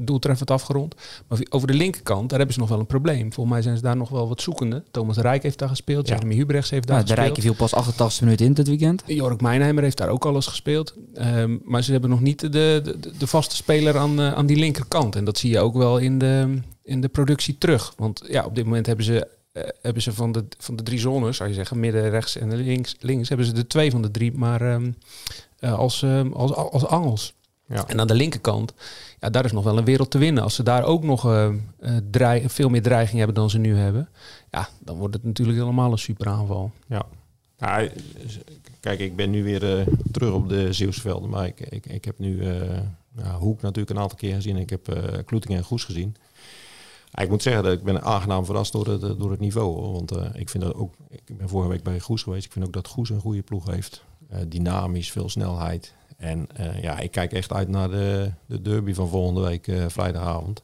C: doeltreffend afgerond. Maar over de linkerkant, daar hebben ze nog wel een probleem. Volgens mij zijn ze daar nog wel wat zoekende. Thomas Rijk heeft daar gespeeld.
B: Ja.
C: Jeremy Hubrechts heeft daar
A: Ja, de
C: gespeeld.
A: Rijken viel pas 88 minuten in dit weekend.
C: Jorik Mijnheimer heeft daar ook alles gespeeld. Ehm, maar ze hebben nog niet de, de, de vaste speler aan, eh, aan die linkerkant. En dat zie je ook wel in de, in de productie terug. Want ja, op dit moment hebben ze, eh, hebben ze van, de, van de drie zones, zou je zeggen, midden, rechts en links, links, hebben ze de twee van de drie maar ehm, eh, als, ehm, als, als angels.
B: Ja.
C: En aan de linkerkant, ja, daar is nog wel een wereld te winnen. Als ze daar ook nog eh, eh, veel meer dreiging hebben dan ze nu hebben, ja, dan wordt het natuurlijk helemaal een super aanval.
B: Ja. Nou, kijk, ik ben nu weer eh, terug op de Zeeuwse velden. Maar ik, ik, ik heb nu ja, Hoek natuurlijk een aantal keer gezien. Ik heb Kloetingen en Goes gezien. Ik moet zeggen dat ik ben aangenaam verrast door het, door het niveau. Want ik vind dat ook. Ik ben vorige week bij Goes geweest. Ik vind ook dat Goes een goede ploeg heeft. Dynamisch, veel snelheid. En eh, ja, ik kijk echt uit naar de, de derby van volgende week eh, vrijdagavond.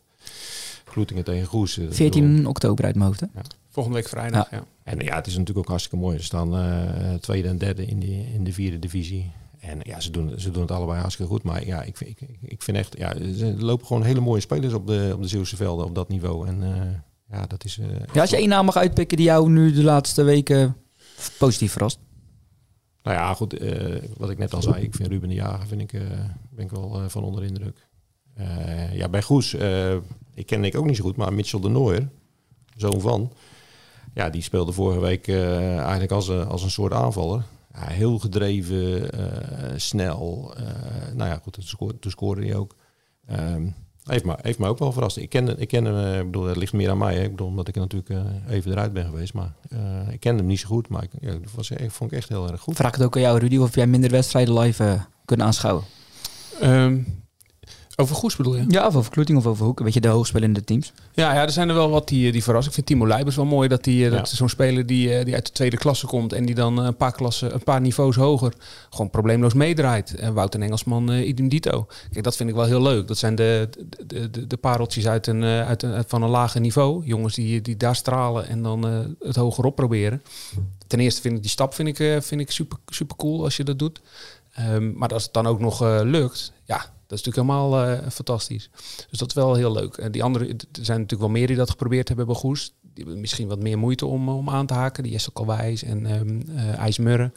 B: Kloetingen tegen Goes. Eh, ik bedoel-
A: 14 oktober uit mijn hoofd. hè?
C: Volgende week vrijdag, ja.
B: en ja, het is natuurlijk ook hartstikke mooi. Ze staan eh, tweede en derde in, die, in de vierde divisie. En ja, ze doen, ze doen het allebei hartstikke goed. Maar ja, ik, vind- ik, ik vind echt... Ja, er lopen gewoon hele mooie spelers op de, op de Zeeuwse velden op dat niveau. En eh, ja, dat is... eh,
A: Ja, als je één naam mag uitpikken die jou nu de laatste weken positief verrast.
B: Nou ja, goed. eh, wat ik net al zei. Ik vind Ruben de Jager vind ik, eh, ben ik wel eh, van onder de indruk. Ja, bij Goes... ik ken ik ook niet zo goed. Maar Mitchell de Nooier, zoon van... Ja, die speelde vorige week eigenlijk als, als een soort aanvaller. Heel gedreven, snel. nou ja, goed, toen scoorde, toen scoorde hij ook. Ehm, heeft, me, heeft me ook wel verrast. Ik ken, ik ken hem, eh, ik bedoel, het ligt meer aan mij. Hè. Ik bedoel, omdat ik er natuurlijk eh, even eruit ben geweest. Maar eh, ik ken hem niet zo goed. Maar ik, ja, dat was, echt- vond ik echt heel erg goed.
A: Vraag het ook aan jou, Rudy, of jij minder wedstrijden live eh, kunt aanschouwen.
C: Ehm, over Goes bedoel je?
A: Ja, of over Kloeting of over Hoek. Weet je, de hoogspelende teams.
C: Ja, ja, er zijn er wel wat die, die verrassen. Ik vind Timo Leibers wel mooi dat die, eh, dat
B: Ja.
C: zo'n speler die, eh, die uit de tweede klasse komt en die dan eh, een paar klassen, een paar niveaus hoger gewoon probleemloos meedraait. En Wouter Engelsman, eh idem dito. Kijk, dat vind ik wel heel leuk. Dat zijn de, de, de, de pareltjes uit een, eh, uit een, van een lager niveau. Jongens die, die daar stralen en dan eh, het hogerop proberen. Ten eerste vind ik die stap vind ik, eh, vind ik super, super cool als je dat doet. Ehm, maar als het dan ook nog eh, lukt, ja, dat is natuurlijk helemaal eh, fantastisch. Dus dat is wel heel leuk. En die andere, er zijn natuurlijk wel meer die dat geprobeerd hebben bij Goes. Die misschien wat meer moeite om, om aan te haken. Die Jesse Kalwijs en ehm eh IJs Murren.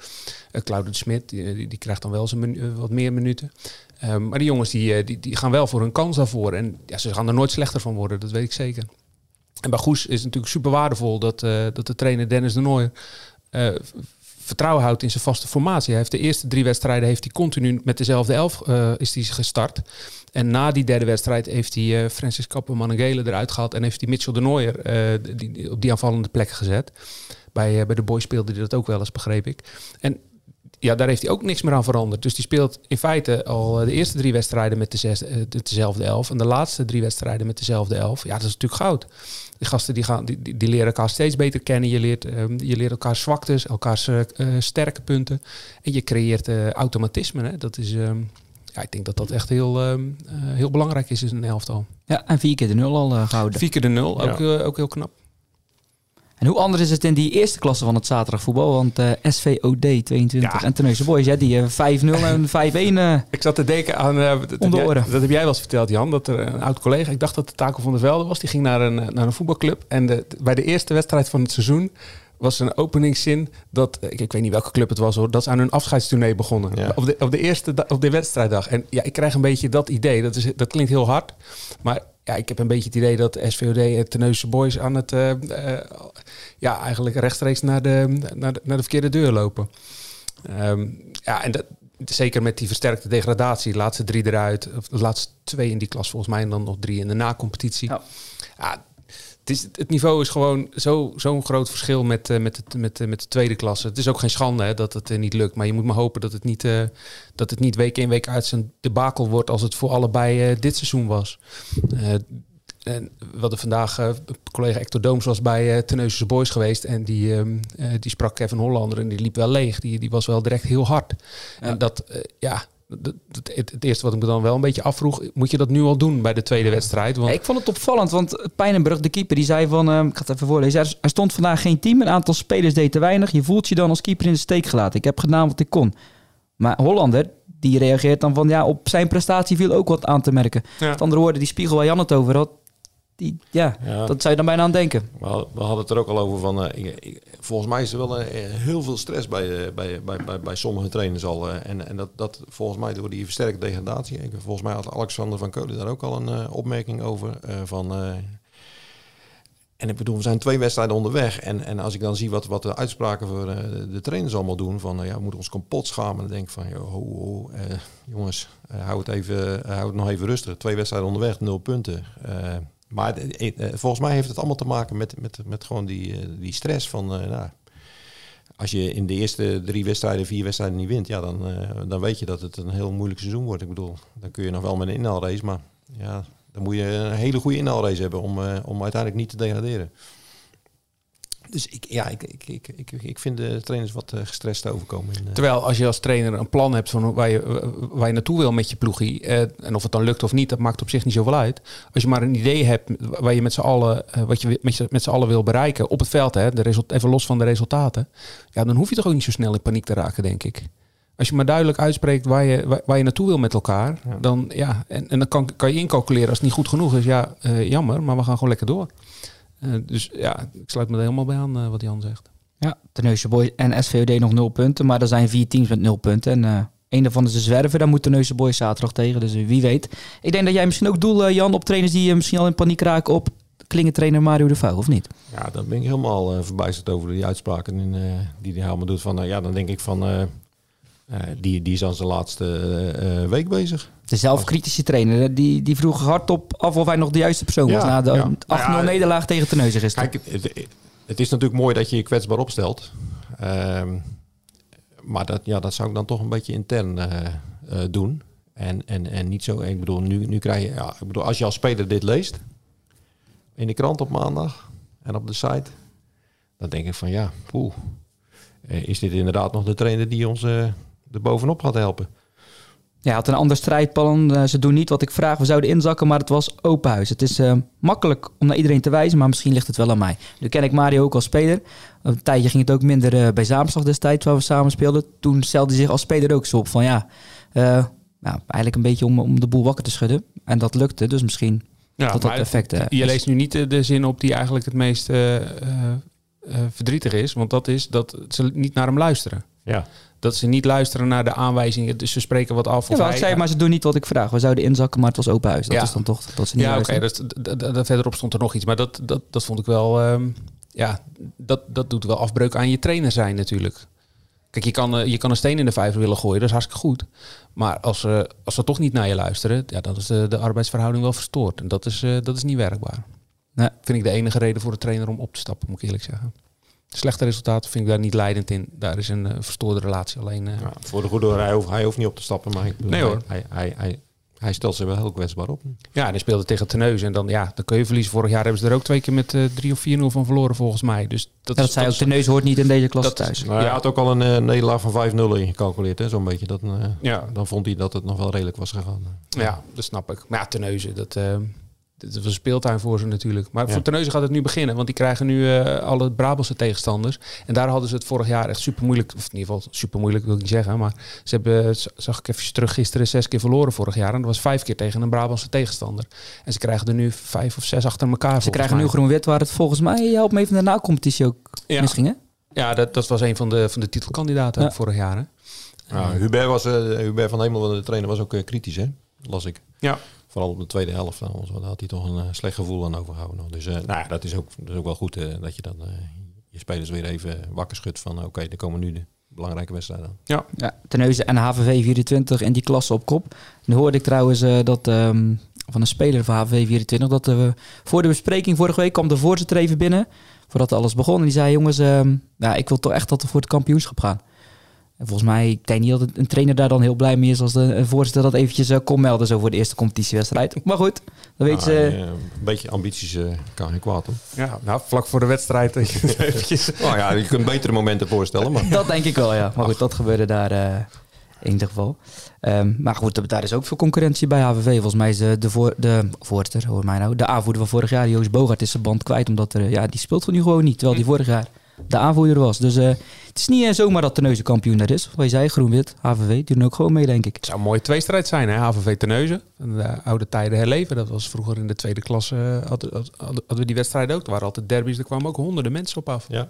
C: Uh, Claude de Smit, die, die, krijgt dan wel zijn eh, wat meer minuten. Ehm, maar die jongens die, eh, die, die gaan wel voor hun kans daarvoor. En ja, ze gaan er nooit slechter van worden, dat weet ik zeker. En bij Goes is het natuurlijk super waardevol dat, eh, dat de trainer Dennis de Nooijer eh, vertrouwen houdt in zijn vaste formatie. Hij heeft de eerste drie wedstrijden heeft hij continu met dezelfde elf eh, is hij gestart. En na die derde wedstrijd heeft hij eh, Francis Kappen Manengele eruit gehaald en heeft hij Mitchell de Nooijer eh, die, op die aanvallende plek gezet. Bij, bij de boys speelde hij dat ook wel eens, begreep ik. En ja, daar heeft hij ook niks meer aan veranderd. Dus die speelt in feite al de eerste drie wedstrijden met, dezelfde elf. En de laatste drie wedstrijden met dezelfde elf. Ja, dat is natuurlijk goud. Die gasten die gaan, die, die leren elkaar steeds beter kennen. Je leert, um, je leert elkaar zwaktes, elkaars uh, sterke punten. En je creëert uh, automatisme. Hè? Dat is, um, ja, ik denk dat dat echt heel, um, uh, heel belangrijk is in een elftal.
A: Ja, en vier keer de nul al gehouden.
C: Vier keer de nul, ja. ook, ook heel knap.
A: En hoe anders is het in die eerste klasse van het zaterdagvoetbal? Want uh, SVOD 22 ja. en Tenneuze Boys, hè, die uh, 5-0 en 5-1 uh,
C: Ik zat te denken aan... Uh, dat,
A: de oren.
C: Jij, dat heb jij wel eens verteld, Jan. Dat er een oud collega, ik dacht dat het Taco van der Velde was, die ging naar een, naar een voetbalclub. En de, bij de eerste wedstrijd van het seizoen was een openingszin dat, ik, ik weet niet welke club het was hoor, dat ze aan hun afscheidstournee begonnen.
B: Ja.
C: Op, de, op de eerste op de wedstrijddag. En ja, ik krijg een beetje dat idee. Dat, is, dat klinkt heel hard. Maar ja, ik heb een beetje het idee dat SVOD en Teneuse Boys aan het, uh, uh, ja, eigenlijk rechtstreeks naar de, naar de, naar de verkeerde deur lopen. Um, ja, en dat, zeker met die versterkte degradatie, de laatste drie eruit, of de laatste twee in die klas volgens mij en dan nog drie in de na-competitie. Ja. ja het, is, het niveau is gewoon zo'n zo groot verschil met, uh, met, het, met, uh, met de tweede klasse. Het is ook geen schande hè, dat het uh, niet lukt. Maar je moet maar hopen dat het niet, dat het niet week in week uit zijn debakel wordt als het voor allebei dit seizoen was. en we hadden vandaag collega Hector Dooms was bij uh, Boys geweest. En die, die sprak Kevin Hollander en die liep wel leeg. Die, die was wel direct heel hard. Ja. En dat, ja, het, het, het, eerste wat ik me dan wel een beetje afvroeg, moet je dat nu al doen bij de tweede wedstrijd?
A: Want... Ja, ik vond het opvallend, want Pijnenburg, de keeper, die zei van, uh, ik ga het even voorlezen, er stond vandaag geen team, een aantal spelers deed te weinig, je voelt je dan als keeper in de steek gelaten. Ik heb gedaan wat ik kon. Maar Hollander, die reageert dan van, ja, op zijn prestatie viel ook wat aan te merken. Ja. Met andere woorden, die spiegel waar Jan het over had, die, ja, ja, dat zou je dan bijna aan denken.
B: We hadden het er ook al over van, uh, ik, ik, volgens mij is er wel uh, heel veel stress bij, uh, bij, bij, bij, bij sommige trainers al. en en dat, dat volgens mij door die versterkte degradatie. Ik, volgens mij had Alexander van Keulen daar ook al een opmerking over. van, en ik bedoel, we zijn twee wedstrijden onderweg. En, en als ik dan zie wat, wat de uitspraken voor de trainers allemaal doen. Van, ja, we moeten ons kapot schamen. Dan denk ik van, joh, ho, ho, jongens, hou, het even, hou het nog even rustig. Twee wedstrijden onderweg, nul punten. Maar volgens mij heeft het allemaal te maken met, met, met gewoon die, die stress van... Nou, als je in de eerste drie wedstrijden, vier wedstrijden niet wint... Ja, dan, dan weet je dat het een heel moeilijk seizoen wordt. Ik bedoel, dan kun je nog wel met een inhaalrace... maar ja, dan moet je een hele goede inhaalrace hebben... om, om uiteindelijk niet te degraderen. Dus ik, ja, ik, ik, ik, ik, ik vind de trainers wat uh, gestrest overkomen. In, uh...
C: Terwijl als je als trainer een plan hebt van waar je, waar je naartoe wil met je ploegie, uh, en of het dan lukt of niet, dat maakt op zich niet zoveel uit. Als je maar een idee hebt waar je met z'n allen, wat je met, met z'n allen wil bereiken op het veld, hè, de result, even los van de resultaten, ja, dan hoef je toch ook niet zo snel in paniek te raken, denk ik. Als je maar duidelijk uitspreekt waar je, waar, waar je naartoe wil met elkaar, ja. dan ja, en, en dan kan, kan je incalculeren als het niet goed genoeg is. Ja, jammer, maar we gaan gewoon lekker door. Uh, dus ja, ik sluit me er helemaal bij aan uh, wat Jan zegt.
A: Ja, Teneusje Boys en SVOD nog nul punten. Maar er zijn vier teams met nul punten. En uh, een daarvan is de zwerven. Daar moet Teneusje Boys zaterdag tegen. Dus wie weet. Ik denk dat jij misschien ook doel, Jan, op trainers die misschien al in paniek raken op klingentrainer Mario de Vouw, of niet?
B: Ja, dan ben ik helemaal verbijsterd over die uitspraken in, die hij helemaal doet. Van, ja, dan denk ik van... Uh, die, die is aan zijn laatste uh, week bezig.
A: De zelfkritische trainer, die, die vroeg hardop af of hij nog de juiste persoon ja, was na de ja. 8-0 ja, nederlaag tegen Terneuzen gisteren.
B: Kijk, het, het, is natuurlijk mooi dat je je kwetsbaar opstelt. Uh, maar dat, ja, dat zou ik dan toch een beetje intern uh, doen. En, en, en niet zo, ik bedoel, nu, nu krijg je, ja, ik bedoel, als je als speler dit leest, in de krant op maandag en op de site, dan denk ik van ja, poeh, is dit inderdaad nog de trainer die ons er bovenop gaat helpen.
A: Ja, had een ander strijdplan. Uh, ze doen niet wat ik vraag. We zouden inzakken, maar het was open huis. Het is uh, makkelijk om naar iedereen te wijzen, maar misschien ligt het wel aan mij. Nu ken ik Mario ook als speler. Een tijdje ging het ook minder uh, bij Zaamslag destijds, waar we samen speelden. Toen stelde hij zich als speler ook zo op van ja, nou, eigenlijk een beetje om, om de boel wakker te schudden. En dat lukte, dus misschien ja, dat dat effect
C: Je leest nu niet de, de zin op die eigenlijk het meest verdrietig is, want dat is dat ze niet naar hem luisteren.
B: Ja
C: dat ze niet luisteren naar de aanwijzingen. Dus ze spreken wat af.
A: Of ja, hij, zei, maar ze doen niet wat ik vraag. We zouden inzakken, maar het was open huis. Dat ja. is dan toch dat ze niet
C: Ja, oké. Okay, dus, verderop stond er nog iets. Maar dat, dat, dat vond ik wel... Um, ja, dat, dat doet wel afbreuk aan je trainer zijn natuurlijk. Kijk, je kan, je kan een steen in de vijver willen gooien. Dat is hartstikke goed. Maar als, uh, als ze toch niet naar je luisteren... Ja, dan is de, de arbeidsverhouding wel verstoord. En dat is, uh, dat is niet werkbaar. Nee. Vind ik de enige reden voor de trainer om op te stappen, moet ik eerlijk zeggen. Slechte resultaten vind ik daar niet leidend in. Daar is een eh, verstoorde relatie alleen. eh,
B: Ja, voor de goede orde, hij hoeft, hij hoeft niet op te stappen. Maar ik bedoel,
C: Nee, hoor.
B: Hij, hij, hij, hij stelt zich wel heel kwetsbaar op.
C: Ja, en hij speelde tegen Terneuzen. En dan, ja, dan kun je verliezen. Vorig jaar hebben ze er ook twee keer met eh 3 of 4-0 van verloren, volgens mij. Dus dat,
A: Ja, dat
C: is,
A: zei ook,
C: is-
A: hoort niet in deze
C: is-
A: thuis.
B: Maar hij
C: Ja.
B: had ook al een eh, nederlaag van 5-0 ingecalculeerd, hè, zo'n beetje. Dat, eh,
C: Ja.
B: Dan vond hij dat het nog wel redelijk was gegaan.
C: Ja, dat snap ik. Maar ja, dat, eh dat was een speeltuin voor ze natuurlijk. Maar
B: Ja.
C: voor Terneuzen gaat het nu beginnen. Want die krijgen nu eh, alle Brabantse tegenstanders. En daar hadden ze het vorig jaar echt super moeilijk. Of in ieder geval super moeilijk wil ik niet zeggen. Maar ze hebben, z- zag ik even terug gisteren, zes keer verloren vorig jaar. En dat was vijf keer tegen een Brabantse tegenstander. En ze krijgen er nu vijf of zes achter elkaar.
A: Ze krijgen nu groen-wit, waar het volgens mij, helpt me even de na-competitie ook
C: Ja.
A: hè?
C: Ja, dat, dat was een van de, van de titelkandidaten
A: Ja.
C: vorig jaar. Hè?
B: Ja, Hubert, was, eh, Hubert van Hemel, de trainer, was ook eh, kritisch, hè? las ik.
C: Ja.
B: Vooral op de tweede helft. Dan, daar had hij toch een eh, slecht gevoel aan overgehouden. nog. Dus eh, nou, ja, dat, is ook, dat is ook wel goed eh, dat je dan eh, je spelers weer even wakker schudt van... oké, er komen nu de belangrijke wedstrijden aan.
A: Ja, Terneuzen en HVV 24 in die klasse op kop. Nu hoorde ik trouwens eh, dat ehm, van een speler van HVV 24 dat we voor de bespreking vorige week kwam de voorzitter even binnen voordat alles begon. En die zei: Jongens, ehm, ja, ik wil toch echt dat we voor het kampioenschap gaan. En volgens mij, ik denk niet dat een trainer daar dan heel blij mee is als de een voorzitter dat eventjes eh, kon melden zo voor de eerste competitiewedstrijd. Maar goed, dan weet
B: Nou,
A: je.
B: eh, een beetje ambities eh, kan geen kwaad, hoor.
C: Ja, nou, vlak voor de wedstrijd. eventjes...
B: Nou ja, je kunt betere momenten voorstellen, maar...
A: Dat denk ik wel, ja. Maar goed, dat gebeurde daar eh, in ieder geval. Ehm, maar goed, daar is ook veel concurrentie bij HVV. Volgens mij is de, de, voor, de voorzitter, hoor mij nou, de aanvoerder van vorig jaar, Joost Bogart, is zijn band kwijt. Omdat er, ja, die speelt nu gewoon niet. Terwijl die vorig jaar de aanvoerder was. Dus eh, het is niet eh, zomaar dat Terneuzen kampioen daar is. Wat je zei, groen-wit, HVV, die doen ook gewoon mee, denk ik.
C: Het zou een mooie tweestrijd zijn, hè? HVV Terneuzen. En De oude tijden herleven. Dat was vroeger in de tweede klasse. eh, Hadden, hadden, hadden we die wedstrijd ook. Er waren altijd derbies. Er kwamen ook honderden mensen op af.
B: Ja.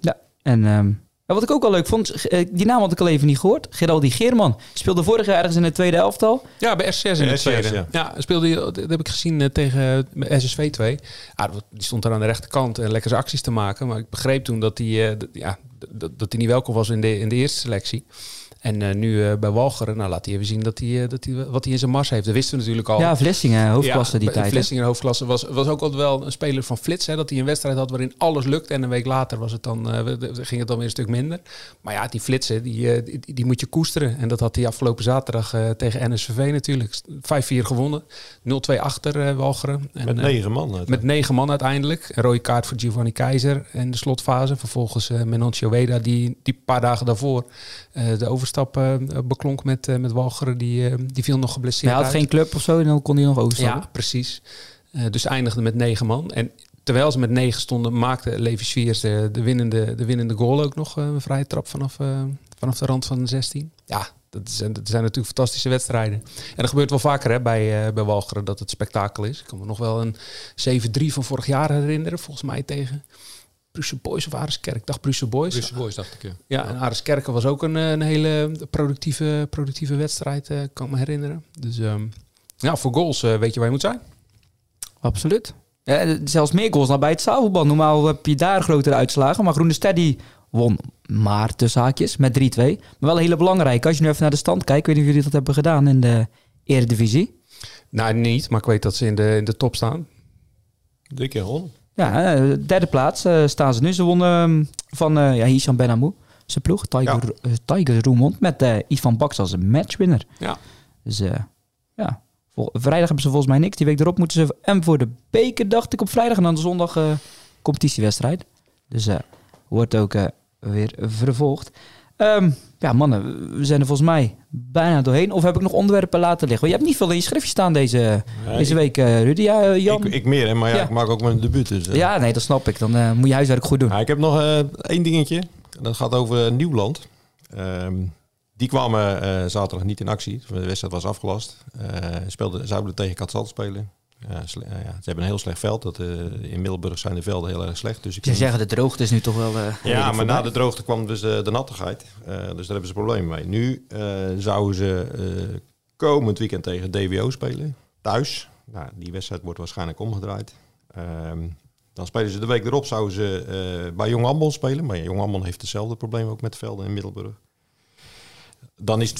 A: Ja, en ehm, en wat ik ook wel leuk vond, eh, die naam had ik al even niet gehoord. Geraldi Geerman speelde vorig jaar ergens in het tweede elftal.
C: Ja, bij SCS in de
B: SCS,
C: tweede.
B: ja.
C: Ja, speelde hij, dat heb ik gezien eh, tegen SSV 2. Ah, dat- die stond daar aan de rechterkant en lekker zijn acties te maken. Maar ik begreep toen dat hij, eh, ja, dat hij niet welkom was in de, in de eerste selectie. En eh, nu eh, bij Walcheren, nou laat hij even zien dat hij, eh, dat hij, wat hij in zijn mars heeft. Dat wisten we natuurlijk al.
A: Ja, Vlissingen, hoofdklasse die tijd.
C: Vlissingen hoofdklasse was, was ook altijd wel een speler van Flits. Hè, dat hij een wedstrijd had waarin alles lukt. En een week later was het dan, eh, ging het dan weer een stuk minder. Maar ja, die Flitsen, die, die, die moet je koesteren. En dat had hij afgelopen zaterdag eh, tegen NSVV natuurlijk. 5-4 gewonnen. 0-2 achter eh, Walcheren. En,
B: Met negen man. uit.
C: met negen man uiteindelijk. Een rode kaart voor Giovanni Keizer in de slotfase. Vervolgens eh Menoncio Weda, die die paar dagen daarvoor eh, de overstap eh, beklonk met, eh, met Walcheren. Die, eh, die viel nog geblesseerd
A: Hij had
C: uit.
A: geen club of zo en dan kon hij nog overstappen.
C: Ja, precies. Dus eindigde met negen man. En terwijl ze met negen stonden, maakte Levi Sviers de, de, winnende, de winnende goal ook nog. een vrije trap vanaf, vanaf de rand van de 16. Ja, dat zijn, dat zijn natuurlijk fantastische wedstrijden. En dat gebeurt wel vaker hè, bij, eh bij Walcheren dat het spektakel is. Ik kan me nog wel een 7-3 van vorig jaar herinneren. Volgens mij tegen Brussel Boys of Areskerk. Dacht Brussel Boys.
B: Brussel Boys, dacht ik. Ja.
C: Ja, en Areskerken was ook een, eh, een hele productieve, productieve wedstrijd, eh, kan ik me herinneren. Dus ehm, ja, voor goals eh, weet je waar je moet zijn.
A: Absoluut. Ja, zelfs meer goals dan bij het zaalvoetbal. Normaal heb je daar grotere uitslagen. Maar Groene Steady won maar tussen haakjes met 3-2. Maar wel een hele belangrijke. Als je nu even naar de stand kijkt. Ik weet niet of jullie dat hebben gedaan in de Eredivisie.
C: Nou, niet, maar ik weet dat ze in de, in de top staan.
B: Drie keer gewonnen.
A: Ja, eh, derde plaats eh, staan ze nu. Ze wonnen ehm, van eh ja, Hisham Benamou. Zijn ploeg, Tiger, Tigers Roermond. Met Ivan Baks als matchwinner.
C: Ja.
A: Dus ja, vrijdag hebben ze volgens mij niks. Die week erop moeten ze en voor de beker, dacht ik, op vrijdag. En dan de zondag eh, competitiewedstrijd. Dus eh, wordt ook weer vervolgd. Ehm, ja, mannen, we zijn er volgens mij bijna doorheen. Of heb ik nog onderwerpen laten liggen? Want je hebt niet veel in je schriftje staan deze, deze week, eh, Rudy. Ja, eh, Jan?
B: Ik, ik meer, hè, maar ja,
A: Ja.
B: ik maak ook mijn debuut. Dus, eh.
A: ja, nee, dat snap ik. Dan moet je huiswerk goed doen.
B: Ja, ik heb nog één dingetje. Dat gaat over Nieuwland. Ehm, die kwamen zaterdag niet in actie. De wedstrijd was afgelast. Speelden, zouden tegen Katzand spelen. Ja, sle- eh, ja, ze hebben een heel slecht veld. Dat, eh, in Middelburg zijn de velden heel erg slecht. Dus ik
A: zou zeggen, de droogte is nu toch wel... eh,
B: ja, maar
A: voorbij.
B: na de droogte kwam dus de, de nattigheid. Eh, dus daar hebben ze problemen mee. Nu eh, zouden ze eh, komend weekend tegen DWO spelen. Thuis. Nou, die wedstrijd wordt waarschijnlijk omgedraaid. Ehm, dan spelen ze de week erop. Zouden ze eh, bij Jong Ambon spelen. Maar Jong Ambon heeft hetzelfde probleem ook met velden in Middelburg. Dan is 22-10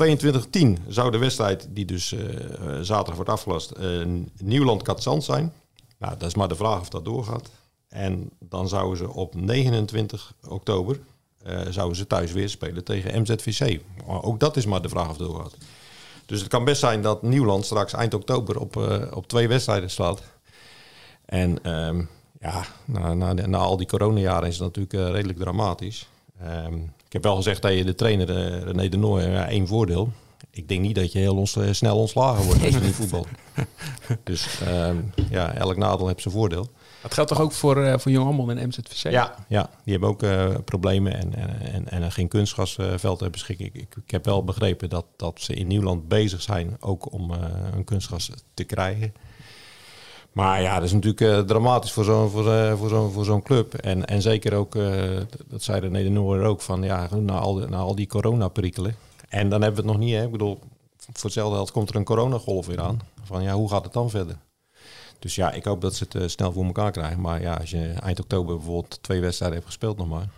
B: zou de wedstrijd die dus eh, eh, zaterdag wordt afgelast... eh, Nieuwland-Katzand zijn. Nou, dat is maar de vraag of dat doorgaat. En dan zouden ze op 29 oktober zouden ze thuis weer spelen tegen MZVC. Maar ook dat is maar de vraag of het doorgaat. Dus het kan best zijn dat Nieuwland straks eind oktober op, op twee wedstrijden staat. En ehm, ja, na, na, na al die coronajaren is het natuurlijk redelijk dramatisch. Ehm, ik heb wel gezegd dat je de trainer uh, René de Nooy ja, één voordeel. Ik denk niet dat je heel ons, snel ontslagen wordt als je niet voetbal. Dus ehm, ja, elk nadeel heeft zijn voordeel.
C: Dat geldt toch ook voor, uh, voor Jong Ammon en MZVC?
B: Ja, ja, die hebben ook uh, problemen en, en, en, en geen kunstgrasveld hebben beschikken. Ik, ik, ik, heb wel begrepen dat, dat ze in Nieuwland bezig zijn ook om uh, een kunstgras te krijgen. Maar ja, dat is natuurlijk dramatisch voor zo'n voor, voor zo'n voor zo'n club. En, en zeker ook, dat zei de Noor ook, van ja, na al, die, na al die coronaperikelen. En dan hebben we het nog niet, hè. Ik bedoel, voor hetzelfde geld komt er een coronagolf weer aan. Van ja, hoe gaat het dan verder? Dus ja, ik hoop dat ze het snel voor elkaar krijgen. Maar ja, als je eind oktober bijvoorbeeld twee wedstrijden hebt gespeeld nog maar.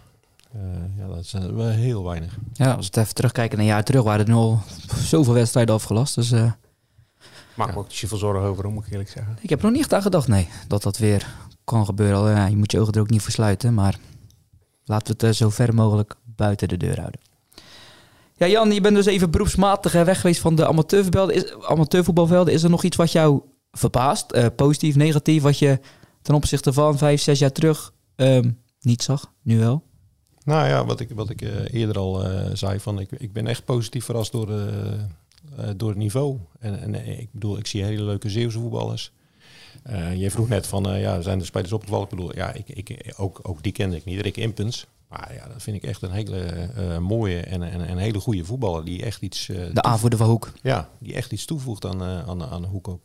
B: Ja, dat is uh, heel weinig.
A: Ja, als we even terugkijken naar een jaar terug, waren er nu al zoveel wedstrijden afgelast. Dus,
C: Maak me ook niet zoveel zorgen over, moet ik eerlijk zeggen.
A: Ik heb er nog niet echt aan gedacht, nee. Dat dat weer kan gebeuren. Ja, je moet je ogen er ook niet voor sluiten. Maar laten we het zo ver mogelijk buiten de deur houden. Ja, Jan, je bent dus even beroepsmatig weg geweest van de amateurvoetbalvelden. Is, amateurvoetbalvelden. Is er nog iets wat jou verbaasd, uh, positief, negatief, wat je ten opzichte van vijf, zes jaar terug um, niet zag, nu wel?
B: Nou ja, wat ik, wat ik uh, eerder al uh, zei, van ik, ik ben echt positief verrast door, door het niveau. En, en ik bedoel, ik zie hele leuke Zeeuwse voetballers. je vroeg net van, ja, zijn de spelers opgevallen? Ik bedoel, ja, ik, ik, ook, ook die kende ik niet. Rick Impens, maar ja, dat vind ik echt een hele uh, mooie en, en een hele goede voetballer. Die echt iets... Uh,
A: de aanvoerder van Hoek.
B: Ja, die echt iets toevoegt aan, uh, aan, aan de Hoek ook.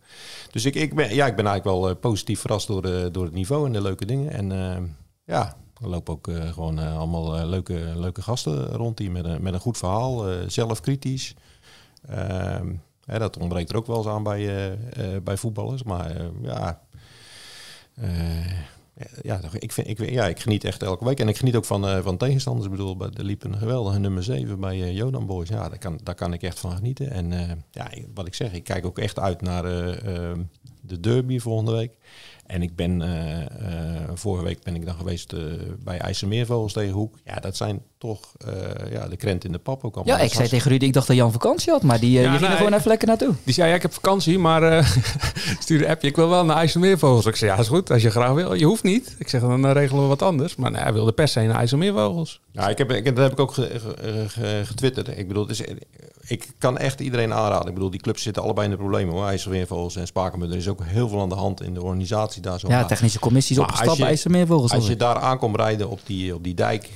B: Dus ik, ik, ben, ja, ik ben eigenlijk wel positief verrast door, de, door het niveau en de leuke dingen. En ja, er lopen ook gewoon allemaal leuke, leuke gasten rond die met een, met een goed verhaal. zelf Ehm, dat ontbreekt er ook wel eens aan bij, bij voetballers. Maar ja ja, ik, vind, ik, ja, ik geniet echt elke week. En ik geniet ook van, van tegenstanders. Ik bedoel, er liep een geweldige nummer 7 bij uh, Jodan Boys. Ja, daar kan, daar kan ik echt van genieten. En ja, wat ik zeg, ik kijk ook echt uit naar de derby volgende week. En ik ben, vorige week ben ik dan geweest bij IJsselmeervogels tegen Hoek. Ja, dat zijn toch ja, de krent in de pap ook allemaal.
A: Ja, ik zei tegen Ruud, ik dacht dat Jan vakantie had, maar die, ja, die ging er gewoon even lekker naartoe.
C: Die zei, ja, ik heb vakantie, maar stuur een appje, ik wil wel naar IJsselmeervogels. Ik zei, ja, is goed, als je graag wil. Je hoeft niet. Ik zeg, dan regelen we wat anders. Maar nee, hij wilde per se naar IJsselmeervogels.
B: Ja, ik heb, ik, dat heb ik ook getwitterd. Ik bedoel, het is, ik kan echt iedereen aanraden. Ik bedoel, die clubs zitten allebei in de problemen hoor. IJsselmeervogels en Spakenburg. Er is ook heel veel aan de hand in de organisatie daar zo.
A: Ja, technische commissies opgestapt bij IJsselmeervogels.
B: Als je daar aankomt rijden op die, op die dijk...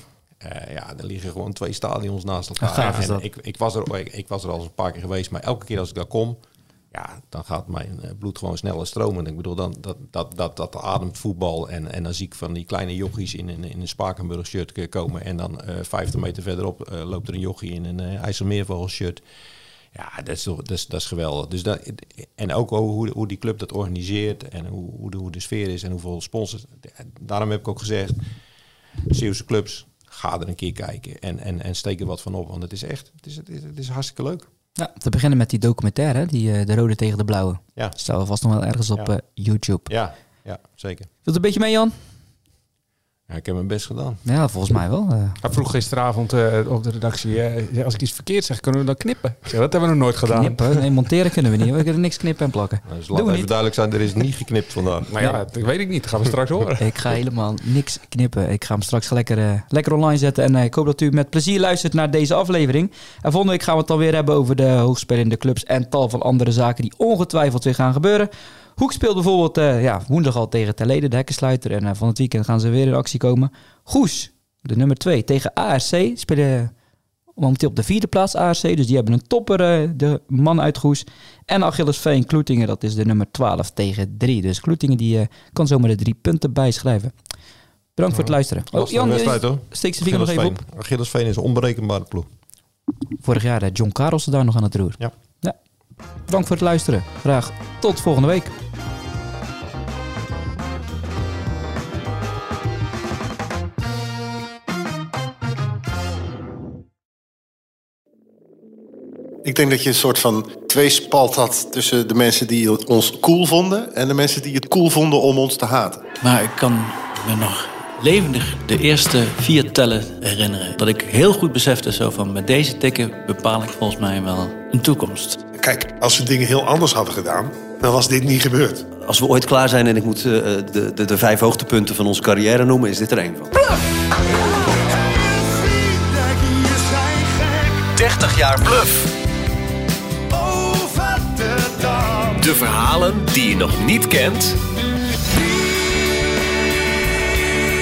B: Uh, ja, er liggen gewoon twee stadions naast elkaar.
A: Gaaf is
B: en
A: dat.
B: ik, ik, was er, ik, ik was er al eens een paar keer geweest, maar elke keer als ik daar kom, ja, dan gaat mijn bloed gewoon sneller stromen. Ik bedoel, dan, dat, dat, dat, dat ademt voetbal. En, en dan zie ik van die kleine jochies in, in, in een Spakenburg shirt komen. En dan uh, 50 meter verderop uh, loopt er een jochie in een uh, IJsselmeervogel shirt. Ja, dat is, dat is, dat is geweldig. Dus dat, en ook hoe, hoe die club dat organiseert en hoe, hoe, de, hoe de sfeer is en hoeveel sponsors. Daarom heb ik ook gezegd, Zeeuwse clubs, ga er een keer kijken en, en, en steek er wat van op. Want het is echt, het is, het is, het is hartstikke leuk.
A: Ja, te beginnen met die documentaire, die uh, De Rode tegen de Blauwe.
B: Ja.
A: Staat vast nog wel ergens op
B: ja.
A: uh, YouTube.
B: Ja, ja, zeker.
A: Wilt een beetje mee, Jan?
B: Ja, ik heb mijn best gedaan.
A: Ja, volgens mij wel. Uh.
C: Hij vroeg gisteravond uh, op de redactie, uh, als ik iets verkeerd zeg, kunnen we dan knippen? Zeg, dat hebben we nog nooit gedaan.
A: Knippen? Nee, monteren kunnen we niet. We kunnen niks knippen en plakken.
B: Nou, dus laat even niet. duidelijk zijn, er is niet geknipt vandaag.
C: Maar ja, dat weet ik niet. Dat gaan we straks horen.
A: ik ga helemaal niks knippen. Ik ga hem straks lekker, lekker online zetten. En ik hoop dat u met plezier luistert naar deze aflevering. En volgende week gaan we het alweer hebben over de hoogspelende clubs en tal van andere zaken die ongetwijfeld weer gaan gebeuren. Hoek speelt bijvoorbeeld uh, ja, woensdag al tegen Terlede, de hekkensluiter. En uh, van het weekend gaan ze weer in actie komen. Goes, de nummer 2, tegen ARC. Spelen momenteel op de vierde plaats ARC. Dus die hebben een topper, uh, de man uit Goes. En Achillesveen Kloetingen, dat is de nummer 12 tegen 3. Dus Kloetingen die kan zomaar de drie punten bijschrijven. Bedankt voor het luisteren.
B: Oh, Jan,
A: wedstrijd, steek zijn vinger nog even op.
B: Achillesveen is een onberekenbare ploeg.
A: Vorig jaar John Karelsen daar nog aan het roer.
B: Ja.
A: Bedankt voor het luisteren. Graag tot volgende week.
D: Ik denk dat je een soort van tweespalt had tussen de mensen die ons cool vonden en de mensen die het cool vonden om ons te haten.
E: Maar ik kan ben nog levendig de eerste vier tellen herinneren. Dat ik heel goed besefte zo van met deze tikken bepaal ik volgens mij wel een toekomst.
D: Kijk, als we dingen heel anders hadden gedaan, dan was dit niet gebeurd.
F: Als we ooit klaar zijn en ik moet eh, de, de, de vijf hoogtepunten van onze carrière noemen, is dit er één van.
G: 30 jaar bluff. De verhalen die je nog niet kent.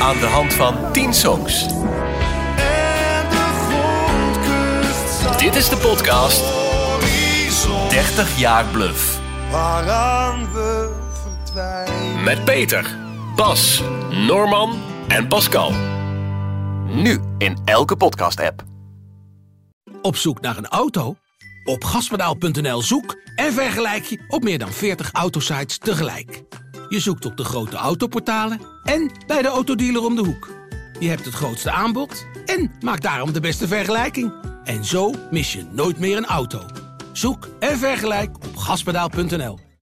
G: Aan de hand van 10 songs. Dit is de podcast 30 jaar bluff. Met Peter, Bas, Norman en Pascal. Nu in elke podcast-app.
H: Op zoek naar een auto? Op gaspedaal.nl zoek en vergelijk je op meer dan 40 autosites tegelijk. Je zoekt op de grote autoportalen en bij de autodealer om de hoek. Je hebt het grootste aanbod en maakt daarom de beste vergelijking. En zo mis je nooit meer een auto. Zoek en vergelijk op gaspedaal.nl.